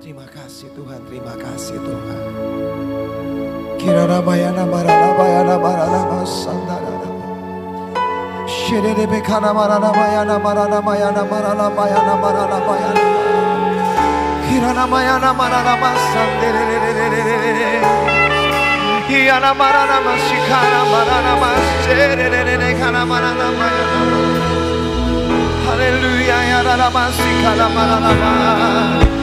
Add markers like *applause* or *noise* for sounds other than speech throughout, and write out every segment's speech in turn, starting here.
Terima kasih Tuhan, terima kasih Tuhan. Kira rabayana maralabayana maralama sandarana. Şerere bekana maralabayana maralabayana maralabayana maralabayana. Kira ramayana maralama sandarana. Yana maralama şikara maralama şerere kana maralabayana. Hallelujah, yana ramayana şikara maralabayana.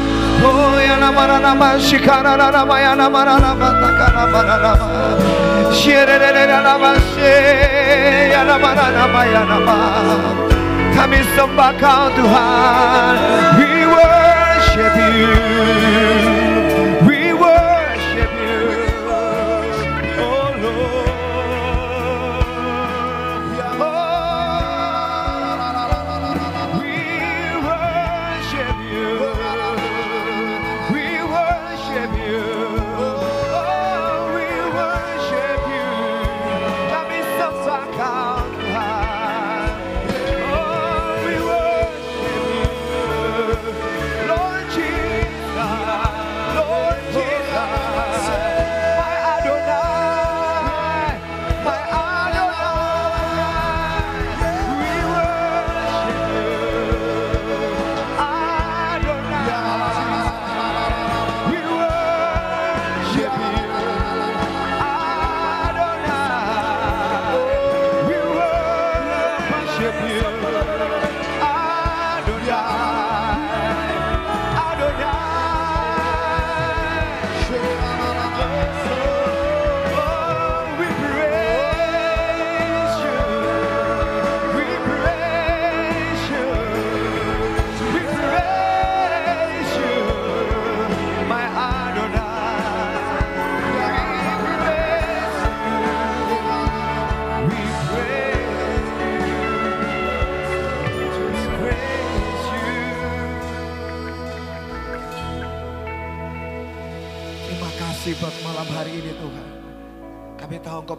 Come and some back out to heart. We worship you.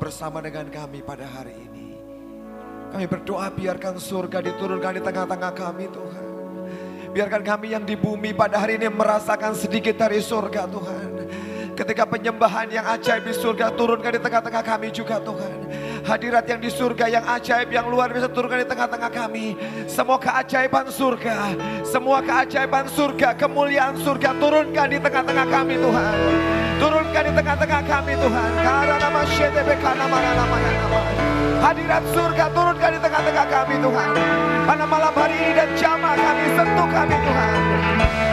Bersama dengan kami pada hari ini. Kami berdoa biarkan surga diturunkan di tengah-tengah kami Tuhan. Biarkan kami yang di bumi pada hari ini merasakan sedikit dari surga Tuhan. Ketika penyembahan yang ajaib di surga turunkan di tengah-tengah kami juga Tuhan. Hadirat yang di surga yang ajaib yang luar biasa turunkan di tengah-tengah kami. Semua keajaiban surga, semua keajaiban surga, kemuliaan surga turunkan di tengah-tengah kami Tuhan. Turunkan di tengah-tengah kami Tuhan. Karena nama karena mana namanya nama. Hadirat surga turunkan di tengah-tengah kami Tuhan. Pada malam hari ini dan jamaah kami sentuh kami Tuhan.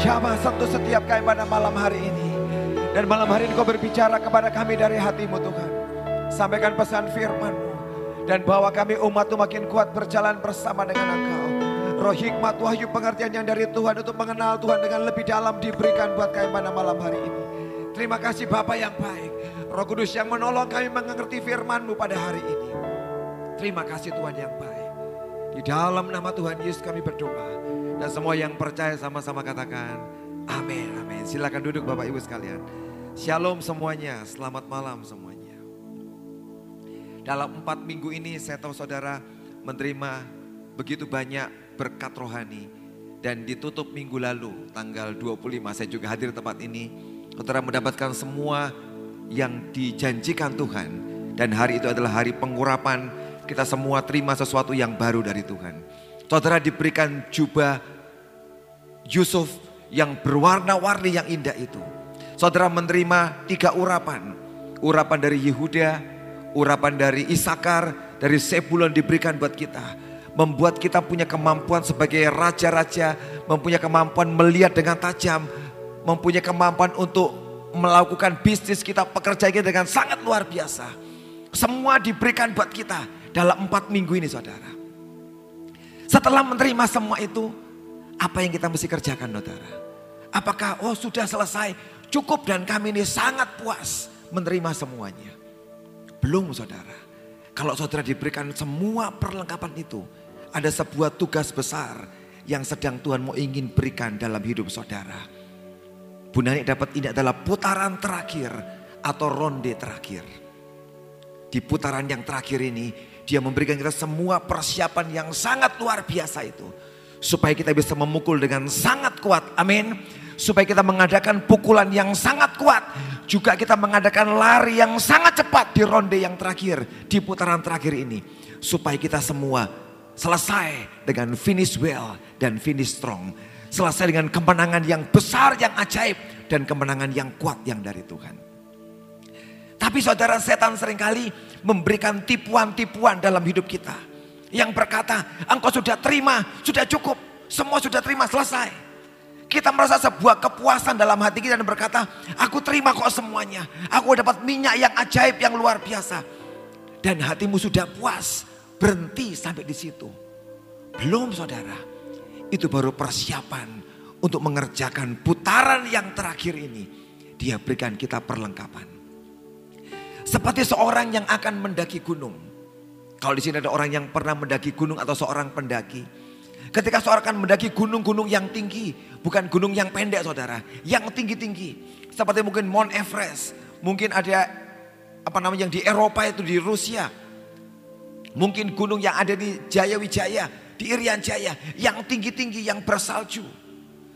Jamaah sentuh setiap kami pada malam hari ini. Dan malam hari ini kau berbicara kepada kami dari hatimu Tuhan. Sampaikan pesan firman-Mu. Dan bawa kami umat-Mu makin kuat berjalan bersama dengan Engkau. Roh hikmat, wahyu, pengertian yang dari Tuhan untuk mengenal Tuhan dengan lebih dalam diberikan buat kami pada malam hari ini. Terima kasih Bapak yang baik. Roh Kudus yang menolong kami mengerti firman-Mu pada hari ini. Terima kasih Tuhan yang baik. Di dalam nama Tuhan Yesus kami berdoa. Dan semua yang percaya sama-sama katakan amin, amin. Silakan duduk Bapak Ibu sekalian. Shalom semuanya, selamat malam semuanya. Dalam empat minggu ini saya tahu saudara menerima begitu banyak berkat rohani. Dan ditutup minggu lalu tanggal 25 saya juga hadir di tempat ini. Saudara mendapatkan semua yang dijanjikan Tuhan. Dan hari itu adalah hari pengurapan kita semua terima sesuatu yang baru dari Tuhan. Saudara diberikan jubah Yusuf yang berwarna-warni yang indah itu. Saudara menerima tiga urapan. Urapan dari Yehuda, urapan dari Isakar, dari Sebulon diberikan buat kita. Membuat kita punya kemampuan sebagai raja-raja, mempunyai kemampuan melihat dengan tajam, mempunyai kemampuan untuk melakukan bisnis kita, pekerjaan kita dengan sangat luar biasa. Semua diberikan buat kita dalam empat minggu ini saudara. Setelah menerima semua itu, apa yang kita mesti kerjakan saudara? Apakah oh sudah selesai, cukup dan kami ini sangat puas menerima semuanya? Belum saudara. Kalau saudara diberikan semua perlengkapan itu, ada sebuah tugas besar yang sedang Tuhan mau ingin berikan dalam hidup saudara. Bu Nani dapat ini adalah putaran terakhir atau ronde terakhir. Di putaran yang terakhir ini, dia memberikan kita semua persiapan yang sangat luar biasa itu. Supaya kita bisa memukul dengan sangat kuat. Amin. Supaya kita mengadakan pukulan yang sangat kuat. Juga kita mengadakan lari yang sangat cepat di ronde yang terakhir. Di putaran terakhir ini. Supaya kita semua selesai dengan finish well dan finish strong. Selesai dengan kemenangan yang besar, yang ajaib. Dan kemenangan yang kuat yang dari Tuhan. Tapi saudara setan sering kali memberikan tipuan-tipuan dalam hidup kita. Yang berkata, engkau sudah terima, sudah cukup. Semua sudah terima, selesai. Kita merasa sebuah kepuasan dalam hati kita dan berkata, aku terima kok semuanya. Aku dapat minyak yang ajaib, yang luar biasa. Dan hatimu sudah puas, berhenti sampai di situ. Belum saudara, itu baru persiapan untuk mengerjakan putaran yang terakhir ini. Dia berikan kita perlengkapan. Seperti seorang yang akan mendaki gunung. Kalau di sini ada orang yang pernah mendaki gunung atau seorang pendaki. Ketika seorang akan mendaki gunung-gunung yang tinggi. Bukan gunung yang pendek saudara. Yang tinggi-tinggi. Seperti mungkin Mount Everest. Mungkin ada apa namanya yang di Eropa itu di Rusia. Mungkin gunung yang ada di Jaya Wijaya. Di Irian Jaya. Yang tinggi-tinggi yang bersalju.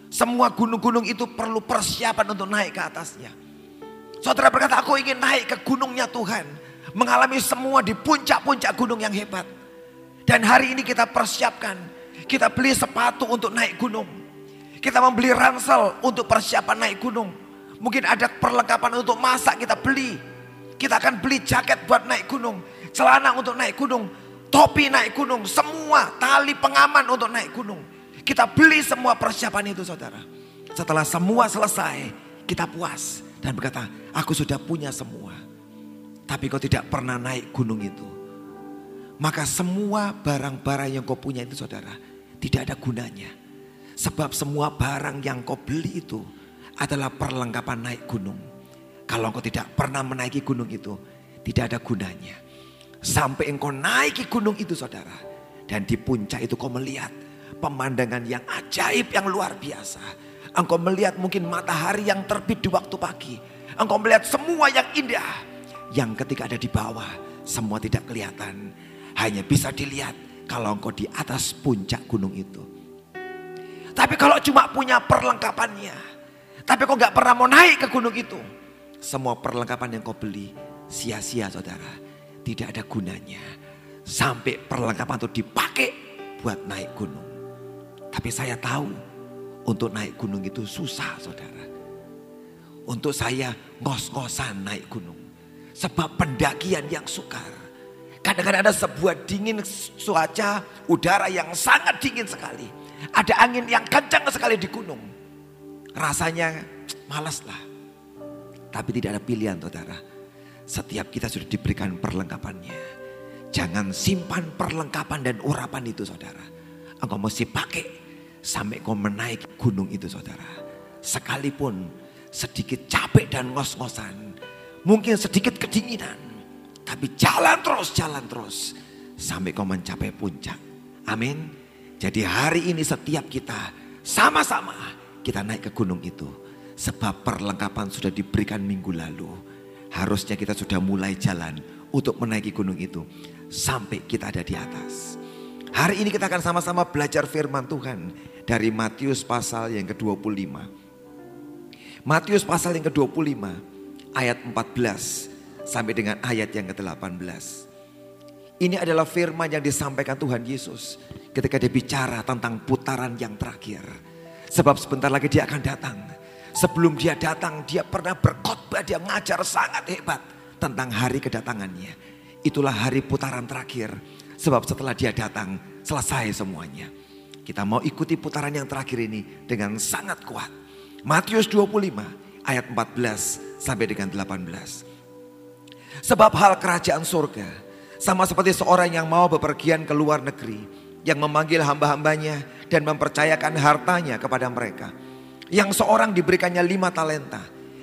Semua gunung-gunung itu perlu persiapan untuk naik ke atasnya. Saudara berkata, aku ingin naik ke gunungnya Tuhan. Mengalami semua di puncak-puncak gunung yang hebat. Dan hari ini kita persiapkan. Kita beli sepatu untuk naik gunung. Kita membeli ransel untuk persiapan naik gunung. Mungkin ada perlengkapan untuk masak kita beli. Kita akan beli jaket buat naik gunung. Celana untuk naik gunung. Topi naik gunung. Semua tali pengaman untuk naik gunung. Kita beli semua persiapan itu saudara. Setelah semua selesai, kita puas dan berkata, aku sudah punya semua. Tapi kau tidak pernah naik gunung itu. Maka semua barang-barang yang kau punya itu saudara, tidak ada gunanya. Sebab semua barang yang kau beli itu adalah perlengkapan naik gunung. Kalau kau tidak pernah menaiki gunung itu, tidak ada gunanya. Sampai engkau naiki gunung itu saudara. Dan di puncak itu kau melihat pemandangan yang ajaib, yang luar biasa Engkau melihat mungkin matahari yang terbit di waktu pagi. Engkau melihat semua yang indah. Yang ketika ada di bawah semua tidak kelihatan. Hanya bisa dilihat kalau engkau di atas puncak gunung itu. Tapi kalau cuma punya perlengkapannya. Tapi kau nggak pernah mau naik ke gunung itu. Semua perlengkapan yang kau beli sia-sia saudara. Tidak ada gunanya. Sampai perlengkapan itu dipakai buat naik gunung. Tapi saya tahu untuk naik gunung itu susah saudara. Untuk saya ngos-ngosan naik gunung. Sebab pendakian yang sukar. Kadang-kadang ada sebuah dingin cuaca udara yang sangat dingin sekali. Ada angin yang kencang sekali di gunung. Rasanya malas lah. Tapi tidak ada pilihan saudara. Setiap kita sudah diberikan perlengkapannya. Jangan simpan perlengkapan dan urapan itu saudara. Engkau mesti pakai Sampai kau menaik gunung itu saudara. Sekalipun sedikit capek dan ngos-ngosan. Mungkin sedikit kedinginan. Tapi jalan terus, jalan terus. Sampai kau mencapai puncak. Amin. Jadi hari ini setiap kita sama-sama kita naik ke gunung itu. Sebab perlengkapan sudah diberikan minggu lalu. Harusnya kita sudah mulai jalan untuk menaiki gunung itu. Sampai kita ada di atas. Hari ini kita akan sama-sama belajar firman Tuhan dari Matius pasal yang ke-25. Matius pasal yang ke-25 ayat 14 sampai dengan ayat yang ke-18. Ini adalah firman yang disampaikan Tuhan Yesus ketika dia bicara tentang putaran yang terakhir. Sebab sebentar lagi dia akan datang. Sebelum dia datang dia pernah berkhotbah, dia mengajar sangat hebat tentang hari kedatangannya. Itulah hari putaran terakhir Sebab setelah dia datang selesai semuanya. Kita mau ikuti putaran yang terakhir ini dengan sangat kuat. Matius 25 ayat 14 sampai dengan 18. Sebab hal kerajaan surga sama seperti seorang yang mau bepergian ke luar negeri yang memanggil hamba-hambanya dan mempercayakan hartanya kepada mereka. Yang seorang diberikannya lima talenta,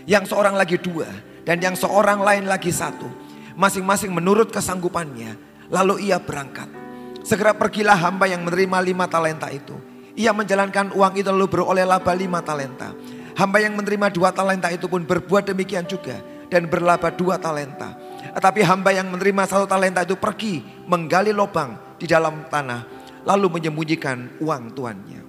yang seorang lagi dua, dan yang seorang lain lagi satu. Masing-masing menurut kesanggupannya Lalu ia berangkat. Segera pergilah hamba yang menerima lima talenta itu. Ia menjalankan uang itu lalu beroleh laba lima talenta. Hamba yang menerima dua talenta itu pun berbuat demikian juga. dan berlaba dua talenta. Tetapi hamba yang menerima satu talenta itu pergi menggali lubang di dalam tanah lalu menyembunyikan uang tuannya.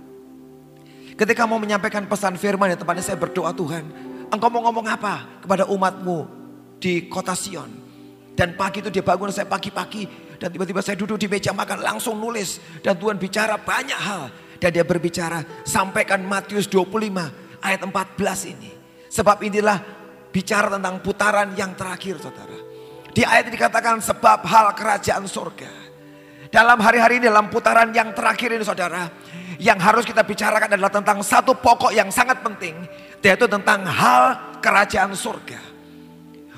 Ketika mau menyampaikan pesan firman di tempatnya saya berdoa Tuhan. Engkau mau ngomong apa kepada umatmu di kota Sion. Dan pagi itu dia bangun saya pagi-pagi. Dan tiba-tiba saya duduk di meja makan langsung nulis. Dan Tuhan bicara banyak hal. Dan dia berbicara sampaikan Matius 25 ayat 14 ini. Sebab inilah bicara tentang putaran yang terakhir saudara. Di ayat ini dikatakan sebab hal kerajaan surga. Dalam hari-hari ini dalam putaran yang terakhir ini saudara. Yang harus kita bicarakan adalah tentang satu pokok yang sangat penting. Yaitu tentang hal kerajaan surga.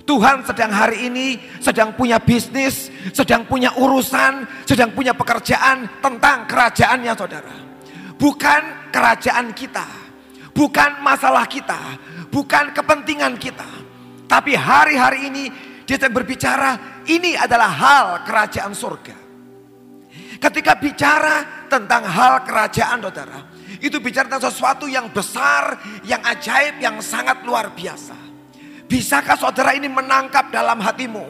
Tuhan sedang hari ini sedang punya bisnis, sedang punya urusan, sedang punya pekerjaan tentang kerajaannya saudara. Bukan kerajaan kita, bukan masalah kita, bukan kepentingan kita. Tapi hari-hari ini dia sedang berbicara ini adalah hal kerajaan surga. Ketika bicara tentang hal kerajaan saudara. Itu bicara tentang sesuatu yang besar, yang ajaib, yang sangat luar biasa. Bisakah saudara ini menangkap dalam hatimu?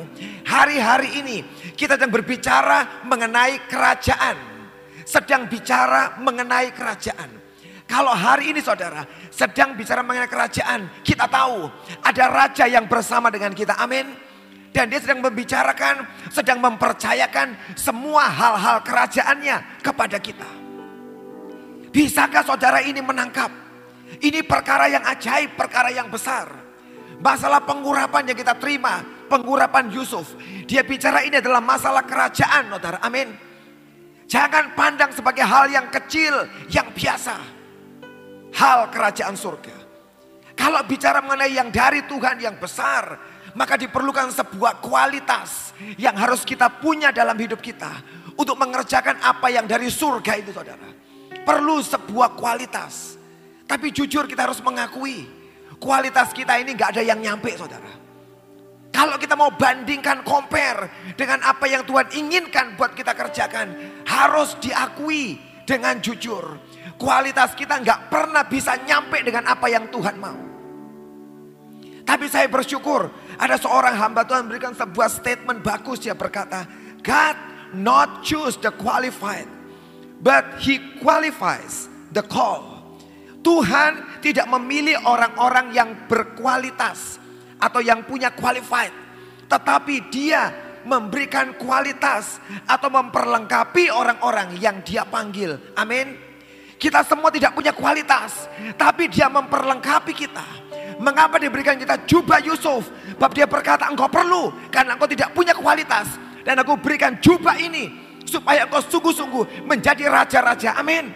Hari-hari ini kita sedang berbicara mengenai kerajaan. Sedang bicara mengenai kerajaan. Kalau hari ini saudara sedang bicara mengenai kerajaan, kita tahu ada raja yang bersama dengan kita. Amin. Dan dia sedang membicarakan, sedang mempercayakan semua hal-hal kerajaannya kepada kita. Bisakah saudara ini menangkap? Ini perkara yang ajaib, perkara yang besar. Masalah pengurapan yang kita terima, pengurapan Yusuf. Dia bicara ini adalah masalah kerajaan, saudara. Amin. Jangan pandang sebagai hal yang kecil, yang biasa. Hal kerajaan surga. Kalau bicara mengenai yang dari Tuhan yang besar, maka diperlukan sebuah kualitas yang harus kita punya dalam hidup kita untuk mengerjakan apa yang dari surga itu saudara. Perlu sebuah kualitas. Tapi jujur kita harus mengakui kualitas kita ini gak ada yang nyampe saudara. Kalau kita mau bandingkan compare dengan apa yang Tuhan inginkan buat kita kerjakan. Harus diakui dengan jujur. Kualitas kita nggak pernah bisa nyampe dengan apa yang Tuhan mau. Tapi saya bersyukur ada seorang hamba Tuhan memberikan sebuah statement bagus. Dia berkata, God not choose the qualified, but he qualifies the call. Tuhan tidak memilih orang-orang yang berkualitas atau yang punya qualified. Tetapi dia memberikan kualitas atau memperlengkapi orang-orang yang dia panggil. Amin. Kita semua tidak punya kualitas, tapi dia memperlengkapi kita. Mengapa diberikan kita jubah Yusuf? Bab dia berkata engkau perlu karena engkau tidak punya kualitas. Dan aku berikan jubah ini supaya engkau sungguh-sungguh menjadi raja-raja. Amin.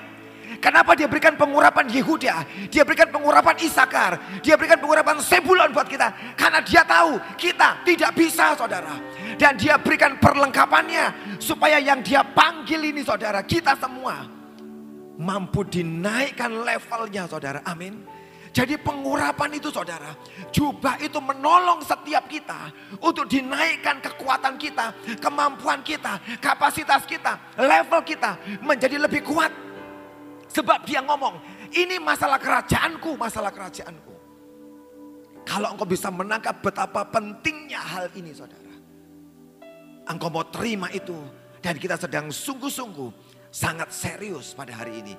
Kenapa dia berikan pengurapan Yehuda? Dia berikan pengurapan Isakar. Dia berikan pengurapan Sebulon buat kita. Karena dia tahu kita tidak bisa saudara. Dan dia berikan perlengkapannya. Supaya yang dia panggil ini saudara. Kita semua mampu dinaikkan levelnya saudara. Amin. Jadi pengurapan itu saudara, jubah itu menolong setiap kita untuk dinaikkan kekuatan kita, kemampuan kita, kapasitas kita, level kita menjadi lebih kuat. Sebab dia ngomong, ini masalah kerajaanku, masalah kerajaanku. Kalau engkau bisa menangkap betapa pentingnya hal ini saudara. Engkau mau terima itu dan kita sedang sungguh-sungguh sangat serius pada hari ini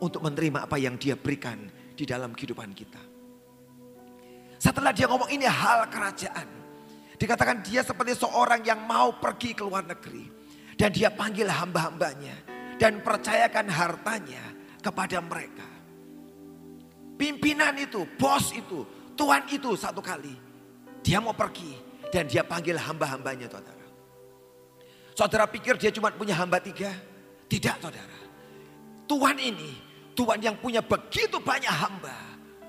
untuk menerima apa yang dia berikan di dalam kehidupan kita. Setelah dia ngomong ini hal kerajaan. Dikatakan dia seperti seorang yang mau pergi ke luar negeri. Dan dia panggil hamba-hambanya. Dan percayakan hartanya kepada mereka. Pimpinan itu, bos itu, tuan itu satu kali. Dia mau pergi. Dan dia panggil hamba-hambanya saudara. Saudara pikir dia cuma punya hamba tiga? Tidak saudara. Tuhan ini Tuhan yang punya begitu banyak hamba.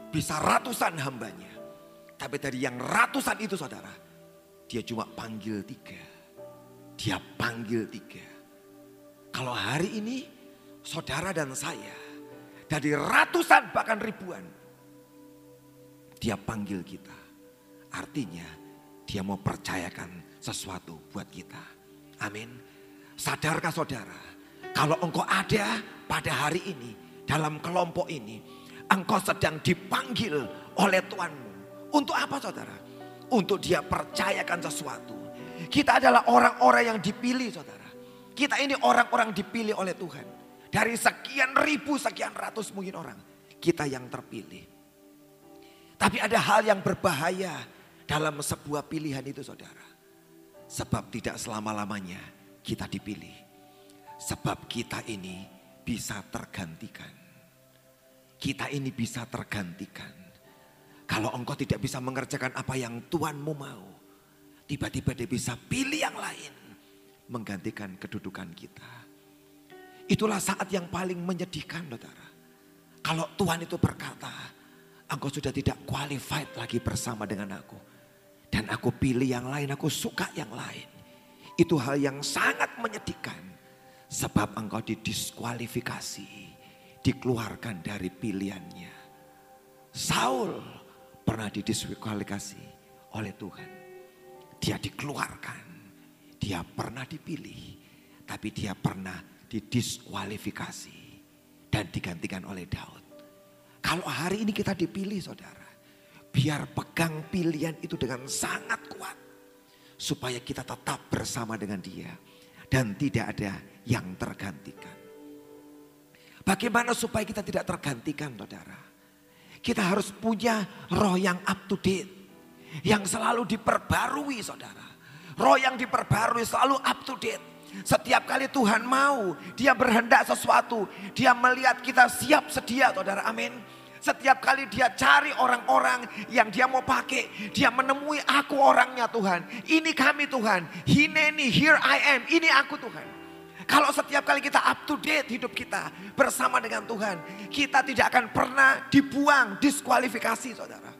Bisa ratusan hambanya. Tapi dari yang ratusan itu saudara. Dia cuma panggil tiga. Dia panggil tiga. Kalau hari ini saudara dan saya. Dari ratusan bahkan ribuan. Dia panggil kita. Artinya dia mau percayakan sesuatu buat kita. Amin. Sadarkah saudara? Kalau engkau ada pada hari ini dalam kelompok ini, engkau sedang dipanggil oleh Tuhanmu. Untuk apa saudara? untuk dia percayakan sesuatu. Kita adalah orang-orang yang dipilih saudara. Kita ini orang-orang dipilih oleh Tuhan. Dari sekian ribu, sekian ratus mungkin orang. Kita yang terpilih. Tapi ada hal yang berbahaya dalam sebuah pilihan itu saudara. Sebab tidak selama-lamanya kita dipilih. Sebab kita ini bisa tergantikan. Kita ini bisa tergantikan. Kalau engkau tidak bisa mengerjakan apa yang Tuhanmu mau. Tiba-tiba dia bisa pilih yang lain. Menggantikan kedudukan kita. Itulah saat yang paling menyedihkan saudara. Kalau Tuhan itu berkata, engkau sudah tidak qualified lagi bersama dengan aku. Dan aku pilih yang lain, aku suka yang lain. Itu hal yang sangat menyedihkan. Sebab engkau didiskualifikasi, dikeluarkan dari pilihannya. Saul pernah didiskualifikasi oleh Tuhan. Dia dikeluarkan. Dia pernah dipilih. Tapi dia pernah didiskualifikasi. Dan digantikan oleh Daud. Kalau hari ini kita dipilih saudara. Biar pegang pilihan itu dengan sangat kuat. Supaya kita tetap bersama dengan dia. Dan tidak ada yang tergantikan. Bagaimana supaya kita tidak tergantikan saudara. Kita harus punya roh yang up to date yang selalu diperbarui saudara. Roh yang diperbarui selalu up to date. Setiap kali Tuhan mau, dia berhendak sesuatu, dia melihat kita siap sedia saudara, amin. Setiap kali dia cari orang-orang yang dia mau pakai, dia menemui aku orangnya Tuhan. Ini kami Tuhan, hineni, here I am, ini aku Tuhan. Kalau setiap kali kita up to date hidup kita bersama dengan Tuhan, kita tidak akan pernah dibuang, diskualifikasi saudara.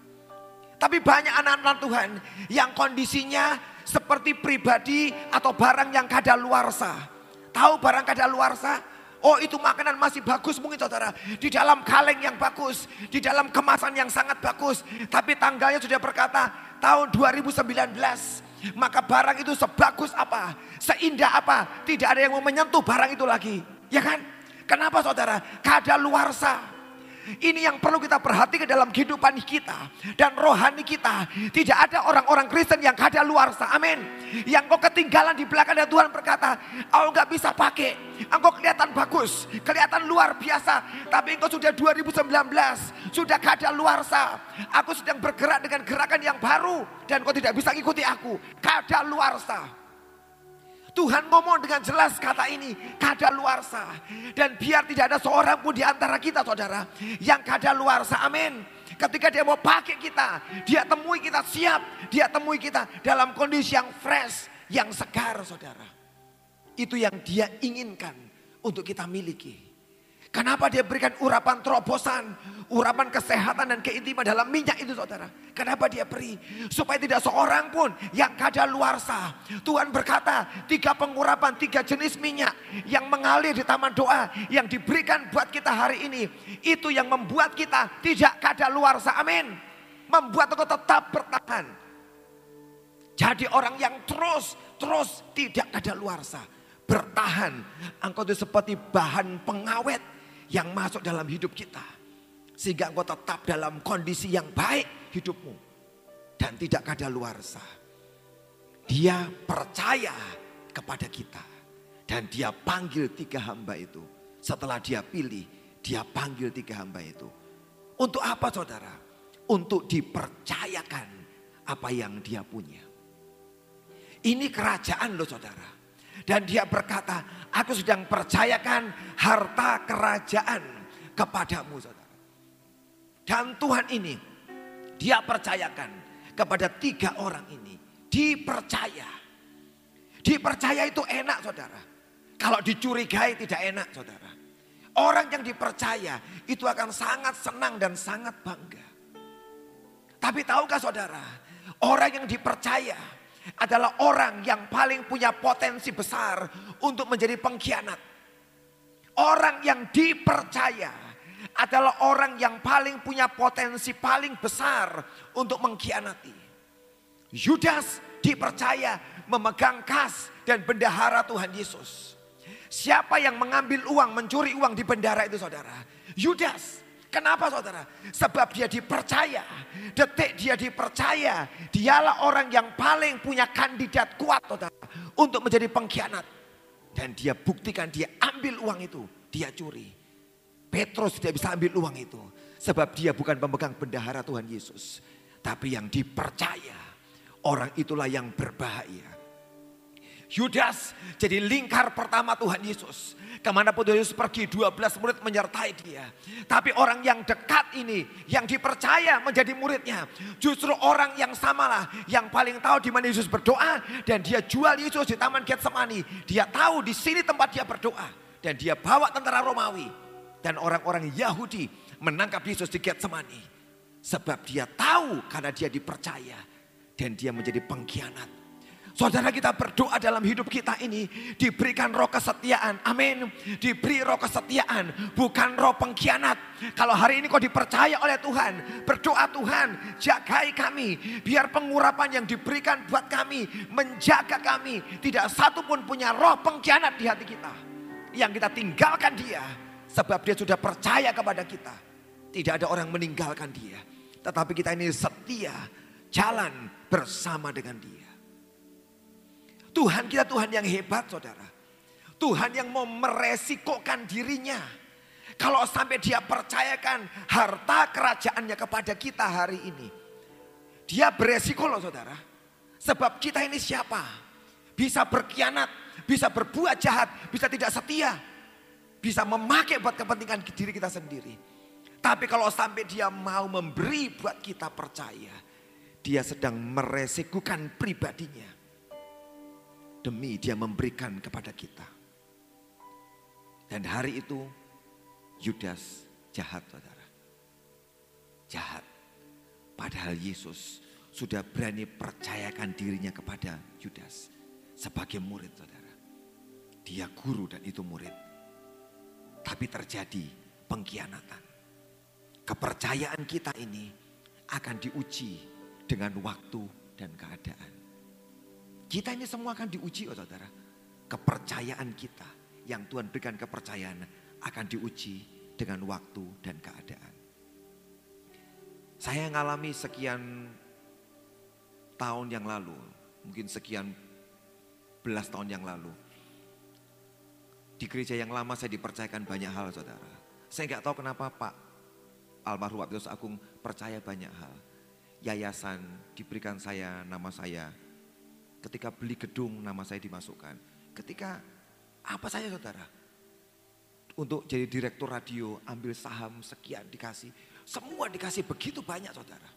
Tapi banyak anak-anak Tuhan yang kondisinya seperti pribadi atau barang yang kadaluarsa. Tahu barang kadaluarsa? Oh itu makanan masih bagus mungkin saudara. Di dalam kaleng yang bagus. Di dalam kemasan yang sangat bagus. Tapi tanggalnya sudah berkata tahun 2019. Maka barang itu sebagus apa? Seindah apa? Tidak ada yang mau menyentuh barang itu lagi. Ya kan? Kenapa saudara? Kadaluarsa. Ini yang perlu kita perhatikan dalam kehidupan kita dan rohani kita. Tidak ada orang-orang Kristen yang kada luar Amin. Yang kau ketinggalan di belakang dan Tuhan berkata, "Kau nggak bisa pakai. Engkau kelihatan bagus, kelihatan luar biasa, tapi engkau sudah 2019, sudah kada luar Aku sedang bergerak dengan gerakan yang baru dan kau tidak bisa ikuti aku. Kada luar Tuhan ngomong dengan jelas kata ini, kada luarsa. Dan biar tidak ada seorang pun di antara kita saudara, yang kada luarsa, amin. Ketika dia mau pakai kita, dia temui kita siap, dia temui kita dalam kondisi yang fresh, yang segar saudara. Itu yang dia inginkan untuk kita miliki. Kenapa dia berikan urapan terobosan, urapan kesehatan dan keintiman dalam minyak itu saudara. Kenapa dia beri? Supaya tidak seorang pun yang kada luarsa. Tuhan berkata tiga pengurapan, tiga jenis minyak yang mengalir di taman doa. Yang diberikan buat kita hari ini. Itu yang membuat kita tidak kada luarsa. Amin. Membuat engkau tetap bertahan. Jadi orang yang terus, terus tidak kada luarsa. Bertahan. Engkau itu seperti bahan pengawet yang masuk dalam hidup kita. Sehingga engkau tetap dalam kondisi yang baik hidupmu. Dan tidak ada luar sah. Dia percaya kepada kita. Dan dia panggil tiga hamba itu. Setelah dia pilih, dia panggil tiga hamba itu. Untuk apa saudara? Untuk dipercayakan apa yang dia punya. Ini kerajaan loh saudara. Dan dia berkata, aku sedang percayakan harta kerajaan kepadamu saudara. Dan Tuhan ini, dia percayakan kepada tiga orang ini. Dipercaya. Dipercaya itu enak saudara. Kalau dicurigai tidak enak saudara. Orang yang dipercaya itu akan sangat senang dan sangat bangga. Tapi tahukah saudara, orang yang dipercaya adalah orang yang paling punya potensi besar untuk menjadi pengkhianat. Orang yang dipercaya adalah orang yang paling punya potensi paling besar untuk mengkhianati. Yudas dipercaya memegang kas dan bendahara Tuhan Yesus. Siapa yang mengambil uang, mencuri uang di bendara itu saudara? Yudas. Kenapa saudara? Sebab dia dipercaya. Detik dia dipercaya. Dialah orang yang paling punya kandidat kuat saudara. Untuk menjadi pengkhianat. Dan dia buktikan dia ambil uang itu. Dia curi. Petrus tidak bisa ambil uang itu. Sebab dia bukan pemegang bendahara Tuhan Yesus. Tapi yang dipercaya. Orang itulah yang berbahaya. Yudas jadi lingkar pertama Tuhan Yesus. Ke mana pun Tuhan Yesus pergi 12 murid menyertai dia. Tapi orang yang dekat ini yang dipercaya menjadi muridnya. Justru orang yang samalah yang paling tahu di mana Yesus berdoa. Dan dia jual Yesus di Taman Getsemani. Dia tahu di sini tempat dia berdoa. Dan dia bawa tentara Romawi. Dan orang-orang Yahudi menangkap Yesus di Getsemani. Sebab dia tahu karena dia dipercaya. Dan dia menjadi pengkhianat Saudara kita berdoa dalam hidup kita ini diberikan roh kesetiaan. Amin. Diberi roh kesetiaan, bukan roh pengkhianat. Kalau hari ini kau dipercaya oleh Tuhan, berdoa Tuhan, jagai kami. Biar pengurapan yang diberikan buat kami, menjaga kami. Tidak satu pun punya roh pengkhianat di hati kita. Yang kita tinggalkan dia, sebab dia sudah percaya kepada kita. Tidak ada orang meninggalkan dia. Tetapi kita ini setia, jalan bersama dengan dia. Tuhan kita Tuhan yang hebat saudara. Tuhan yang mau meresikokan dirinya. Kalau sampai dia percayakan harta kerajaannya kepada kita hari ini. Dia beresiko loh saudara. Sebab kita ini siapa? Bisa berkhianat, bisa berbuat jahat, bisa tidak setia. Bisa memakai buat kepentingan diri kita sendiri. Tapi kalau sampai dia mau memberi buat kita percaya. Dia sedang meresikukan pribadinya demi dia memberikan kepada kita. Dan hari itu Yudas jahat saudara. Jahat. Padahal Yesus sudah berani percayakan dirinya kepada Yudas sebagai murid saudara. Dia guru dan itu murid. Tapi terjadi pengkhianatan. Kepercayaan kita ini akan diuji dengan waktu dan keadaan. Kita ini semua akan diuji oh saudara. Kepercayaan kita yang Tuhan berikan kepercayaan akan diuji dengan waktu dan keadaan. Saya mengalami sekian tahun yang lalu, mungkin sekian belas tahun yang lalu. Di gereja yang lama saya dipercayakan banyak hal saudara. Saya nggak tahu kenapa Pak almarhum Abdul Agung percaya banyak hal. Yayasan diberikan saya, nama saya, Ketika beli gedung nama saya dimasukkan. Ketika apa saja saudara. Untuk jadi direktur radio ambil saham sekian dikasih. Semua dikasih begitu banyak saudara.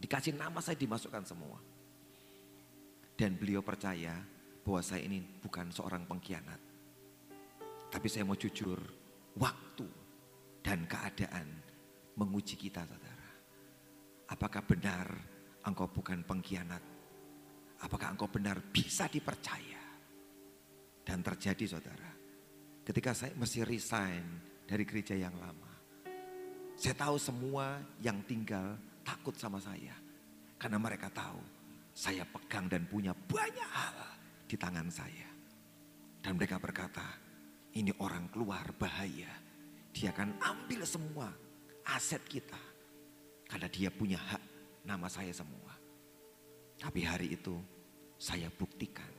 Dikasih nama saya dimasukkan semua. Dan beliau percaya bahwa saya ini bukan seorang pengkhianat. Tapi saya mau jujur, waktu dan keadaan menguji kita saudara. Apakah benar engkau bukan pengkhianat Apakah engkau benar bisa dipercaya? Dan terjadi saudara. Ketika saya mesti resign dari gereja yang lama. Saya tahu semua yang tinggal takut sama saya. Karena mereka tahu saya pegang dan punya banyak hal di tangan saya. Dan mereka berkata, ini orang keluar bahaya. Dia akan ambil semua aset kita. Karena dia punya hak nama saya semua. Tapi hari itu saya buktikan.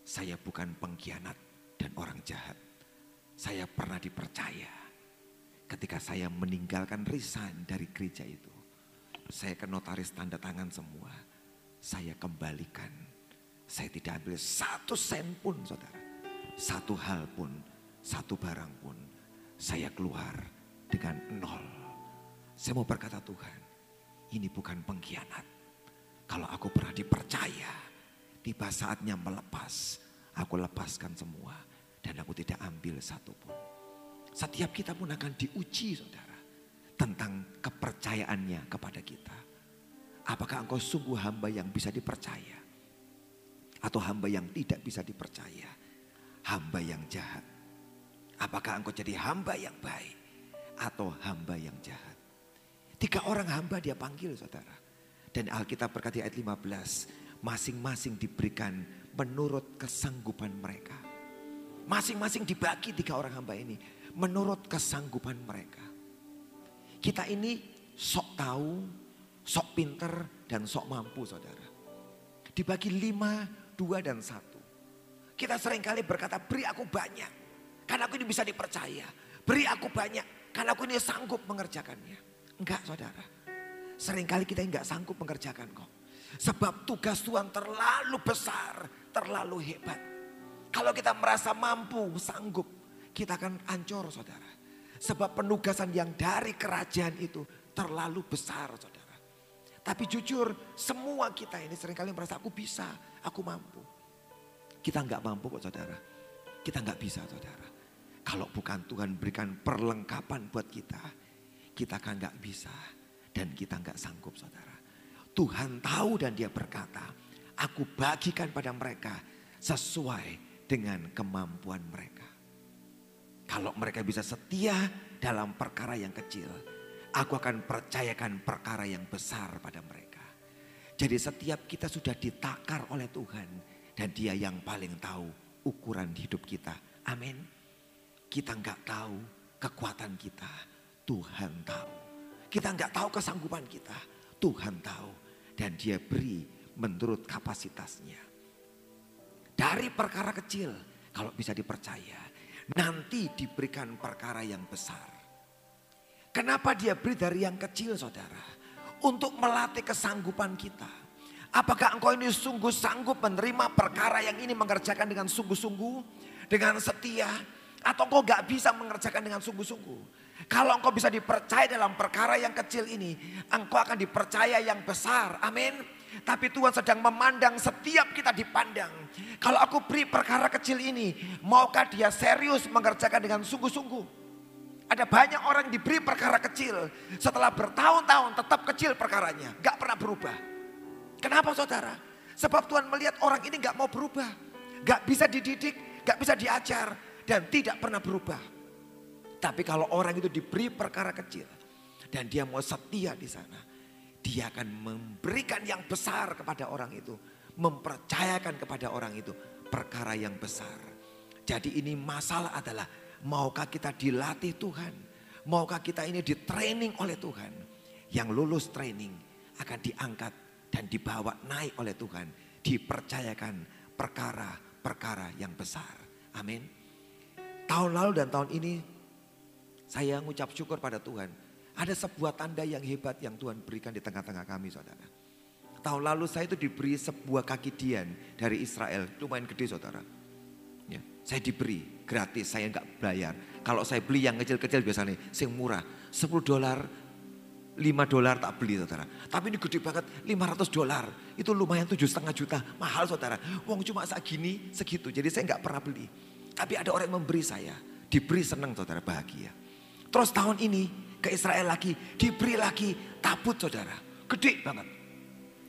Saya bukan pengkhianat dan orang jahat. Saya pernah dipercaya. Ketika saya meninggalkan resign dari gereja itu. Saya ke notaris tanda tangan semua. Saya kembalikan. Saya tidak ambil satu sen pun saudara. Satu hal pun, satu barang pun. Saya keluar dengan nol. Saya mau berkata Tuhan, ini bukan pengkhianat kalau aku pernah dipercaya, tiba saatnya melepas. Aku lepaskan semua dan aku tidak ambil satu pun. Setiap kita pun akan diuji saudara. Tentang kepercayaannya kepada kita. Apakah engkau sungguh hamba yang bisa dipercaya? Atau hamba yang tidak bisa dipercaya? Hamba yang jahat. Apakah engkau jadi hamba yang baik? Atau hamba yang jahat? Tiga orang hamba dia panggil saudara. Dan Alkitab berkata ayat 15, masing-masing diberikan menurut kesanggupan mereka. Masing-masing dibagi tiga orang hamba ini menurut kesanggupan mereka. Kita ini sok tahu, sok pinter, dan sok mampu saudara. Dibagi lima, dua, dan satu. Kita sering kali berkata, beri aku banyak. Karena aku ini bisa dipercaya. Beri aku banyak. Karena aku ini sanggup mengerjakannya. Enggak saudara. Seringkali kita enggak sanggup mengerjakan kok. Sebab tugas Tuhan terlalu besar, terlalu hebat. Kalau kita merasa mampu, sanggup, kita akan ancur saudara. Sebab penugasan yang dari kerajaan itu terlalu besar saudara. Tapi jujur semua kita ini sering kali merasa aku bisa, aku mampu. Kita nggak mampu kok saudara. Kita nggak bisa saudara. Kalau bukan Tuhan berikan perlengkapan buat kita, kita kan nggak bisa dan kita nggak sanggup saudara. Tuhan tahu dan dia berkata, aku bagikan pada mereka sesuai dengan kemampuan mereka. Kalau mereka bisa setia dalam perkara yang kecil, aku akan percayakan perkara yang besar pada mereka. Jadi setiap kita sudah ditakar oleh Tuhan dan dia yang paling tahu ukuran hidup kita. Amin. Kita nggak tahu kekuatan kita, Tuhan tahu. Kita nggak tahu kesanggupan kita, Tuhan tahu. Dan dia beri menurut kapasitasnya. Dari perkara kecil, kalau bisa dipercaya, nanti diberikan perkara yang besar. Kenapa dia beri dari yang kecil saudara? Untuk melatih kesanggupan kita. Apakah engkau ini sungguh sanggup menerima perkara yang ini mengerjakan dengan sungguh-sungguh? Dengan setia? Atau engkau gak bisa mengerjakan dengan sungguh-sungguh? Kalau engkau bisa dipercaya dalam perkara yang kecil ini, engkau akan dipercaya yang besar. Amin. Tapi Tuhan sedang memandang setiap kita dipandang. Kalau aku beri perkara kecil ini, maukah dia serius mengerjakan dengan sungguh-sungguh? Ada banyak orang diberi perkara kecil. Setelah bertahun-tahun tetap kecil perkaranya. Gak pernah berubah. Kenapa saudara? Sebab Tuhan melihat orang ini gak mau berubah. Gak bisa dididik, gak bisa diajar. Dan tidak pernah berubah. Tapi kalau orang itu diberi perkara kecil. Dan dia mau setia di sana. Dia akan memberikan yang besar kepada orang itu. Mempercayakan kepada orang itu perkara yang besar. Jadi ini masalah adalah maukah kita dilatih Tuhan? Maukah kita ini di training oleh Tuhan? Yang lulus training akan diangkat dan dibawa naik oleh Tuhan. Dipercayakan perkara-perkara yang besar. Amin. Tahun lalu dan tahun ini saya mengucap syukur pada Tuhan. Ada sebuah tanda yang hebat yang Tuhan berikan di tengah-tengah kami saudara. Tahun lalu saya itu diberi sebuah kaki dian dari Israel. Lumayan gede saudara. Ya, saya diberi gratis, saya nggak bayar. Kalau saya beli yang kecil-kecil biasanya, sing murah, 10 dolar, 5 dolar tak beli saudara. Tapi ini gede banget, 500 dolar. Itu lumayan tujuh setengah juta, mahal saudara. Uang cuma segini, segitu. Jadi saya nggak pernah beli. Tapi ada orang yang memberi saya, diberi senang saudara, bahagia. Terus tahun ini ke Israel lagi, diberi lagi tabut saudara. Gede banget.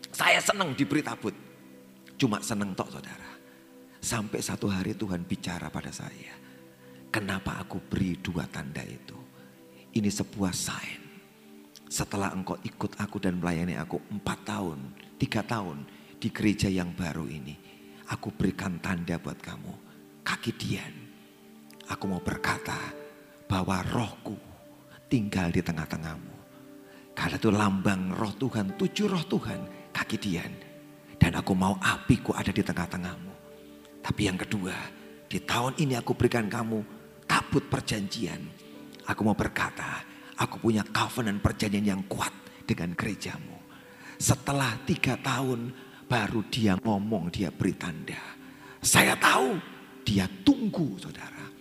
Saya senang diberi tabut. Cuma senang tok saudara. Sampai satu hari Tuhan bicara pada saya. Kenapa aku beri dua tanda itu? Ini sebuah sign. Setelah engkau ikut aku dan melayani aku empat tahun, tiga tahun di gereja yang baru ini. Aku berikan tanda buat kamu. Kaki Dian. Aku mau berkata bahwa rohku tinggal di tengah-tengahmu. Karena itu lambang roh Tuhan, tujuh roh Tuhan, kaki Dian. Dan aku mau apiku ada di tengah-tengahmu. Tapi yang kedua, di tahun ini aku berikan kamu tabut perjanjian. Aku mau berkata, aku punya covenant perjanjian yang kuat dengan gerejamu. Setelah tiga tahun baru dia ngomong, dia beri tanda. Saya tahu dia tunggu saudara.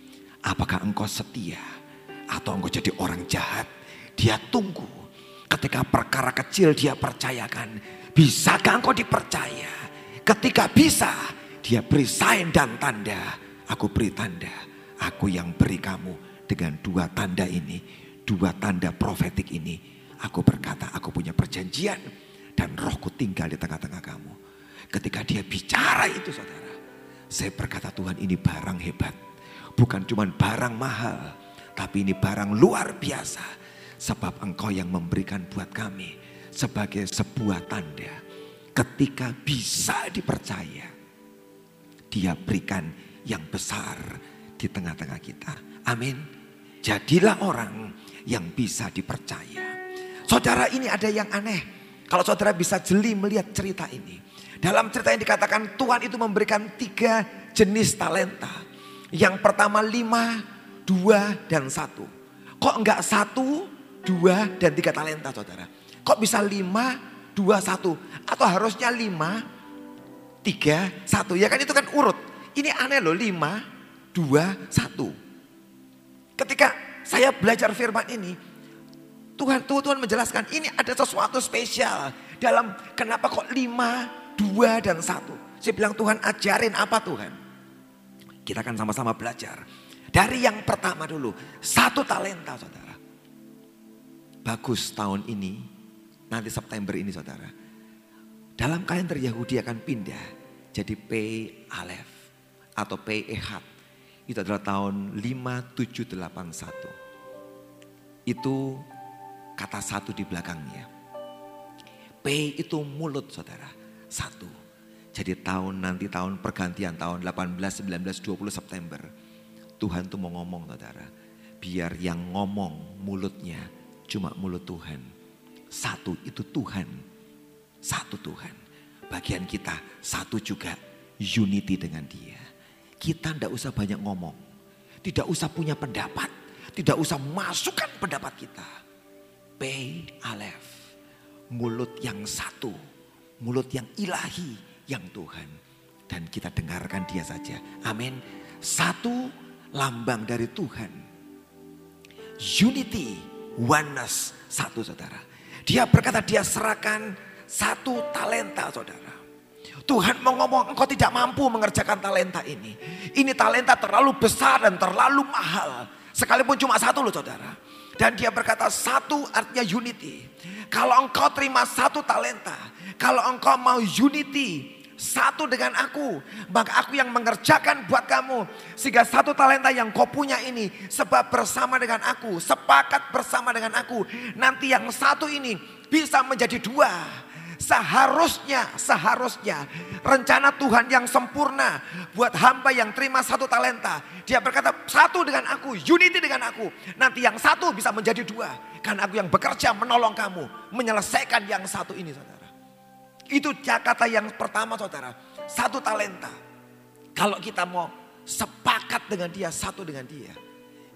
Apakah engkau setia atau engkau jadi orang jahat? Dia tunggu. Ketika perkara kecil dia percayakan. Bisakah engkau dipercaya? Ketika bisa, dia beri sign dan tanda. Aku beri tanda. Aku yang beri kamu dengan dua tanda ini. Dua tanda profetik ini. Aku berkata aku punya perjanjian. Dan rohku tinggal di tengah-tengah kamu. Ketika dia bicara itu saudara. Saya berkata Tuhan ini barang hebat. Bukan cuma barang mahal. Tapi ini barang luar biasa. Sebab engkau yang memberikan buat kami. Sebagai sebuah tanda. Ketika bisa dipercaya dia berikan yang besar di tengah-tengah kita. Amin. Jadilah orang yang bisa dipercaya. Saudara ini ada yang aneh. Kalau saudara bisa jeli melihat cerita ini. Dalam cerita yang dikatakan Tuhan itu memberikan tiga jenis talenta. Yang pertama lima, dua, dan satu. Kok enggak satu, dua, dan tiga talenta saudara? Kok bisa lima, dua, satu? Atau harusnya lima, tiga, satu? Ya kan itu kan urut. Ini aneh loh, lima, dua, satu. Ketika saya belajar firman ini, Tuhan Tuhan menjelaskan ini ada sesuatu spesial dalam kenapa kok lima, dua dan satu. Saya bilang Tuhan ajarin apa Tuhan? Kita akan sama-sama belajar. Dari yang pertama dulu, satu talenta saudara. Bagus tahun ini, nanti September ini saudara. Dalam kalender Yahudi akan pindah jadi P Aleph atau P Ehad itu adalah tahun 5781. Itu kata satu di belakangnya. P itu mulut saudara, satu. Jadi tahun nanti tahun pergantian tahun 18, 19, 20 September. Tuhan tuh mau ngomong saudara. Biar yang ngomong mulutnya cuma mulut Tuhan. Satu itu Tuhan. Satu Tuhan. Bagian kita satu juga unity dengan dia. Kita tidak usah banyak ngomong. Tidak usah punya pendapat. Tidak usah masukkan pendapat kita. P. Aleph. Mulut yang satu. Mulut yang ilahi. Yang Tuhan. Dan kita dengarkan dia saja. Amin. Satu lambang dari Tuhan. Unity. Oneness. Satu saudara. Dia berkata dia serahkan satu talenta saudara. Tuhan mau ngomong engkau tidak mampu mengerjakan talenta ini. Ini talenta terlalu besar dan terlalu mahal. Sekalipun cuma satu loh saudara. Dan dia berkata satu artinya unity. Kalau engkau terima satu talenta. Kalau engkau mau unity. Satu dengan aku. Maka aku yang mengerjakan buat kamu. Sehingga satu talenta yang kau punya ini. Sebab bersama dengan aku. Sepakat bersama dengan aku. Nanti yang satu ini bisa menjadi dua Seharusnya, seharusnya rencana Tuhan yang sempurna buat hamba yang terima satu talenta. Dia berkata satu dengan aku, unity dengan aku. Nanti yang satu bisa menjadi dua. Karena aku yang bekerja menolong kamu. Menyelesaikan yang satu ini saudara. Itu kata yang pertama saudara. Satu talenta. Kalau kita mau sepakat dengan dia, satu dengan dia.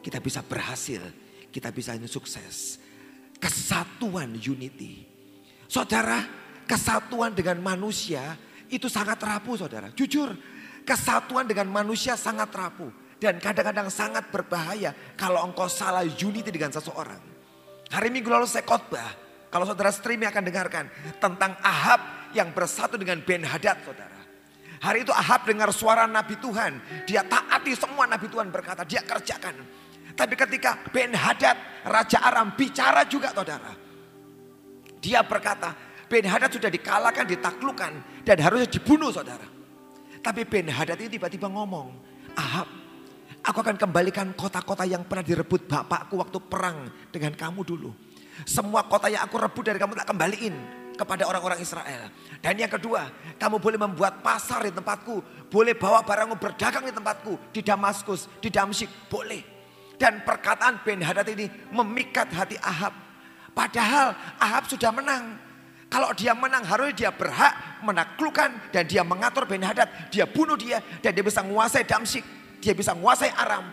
Kita bisa berhasil. Kita bisa ini sukses. Kesatuan unity. Saudara, kesatuan dengan manusia itu sangat rapuh saudara. Jujur, kesatuan dengan manusia sangat rapuh. Dan kadang-kadang sangat berbahaya kalau engkau salah unity dengan seseorang. Hari minggu lalu saya khotbah. Kalau saudara streaming akan dengarkan. Tentang Ahab yang bersatu dengan Ben Hadad saudara. Hari itu Ahab dengar suara Nabi Tuhan. Dia taati semua Nabi Tuhan berkata. Dia kerjakan. Tapi ketika Ben Hadad, Raja Aram bicara juga saudara. Dia berkata, Ben Hadad sudah dikalahkan, ditaklukkan dan harusnya dibunuh saudara. Tapi Ben Hadad ini tiba-tiba ngomong, Ahab, aku akan kembalikan kota-kota yang pernah direbut bapakku waktu perang dengan kamu dulu. Semua kota yang aku rebut dari kamu tak kembaliin kepada orang-orang Israel. Dan yang kedua, kamu boleh membuat pasar di tempatku. Boleh bawa barangmu berdagang di tempatku. Di Damaskus, di Damsyik, boleh. Dan perkataan Ben Hadad ini memikat hati Ahab. Padahal Ahab sudah menang. Kalau dia menang harusnya dia berhak menaklukkan dan dia mengatur Ben Hadad. Dia bunuh dia dan dia bisa menguasai Damsyik. Dia bisa menguasai Aram.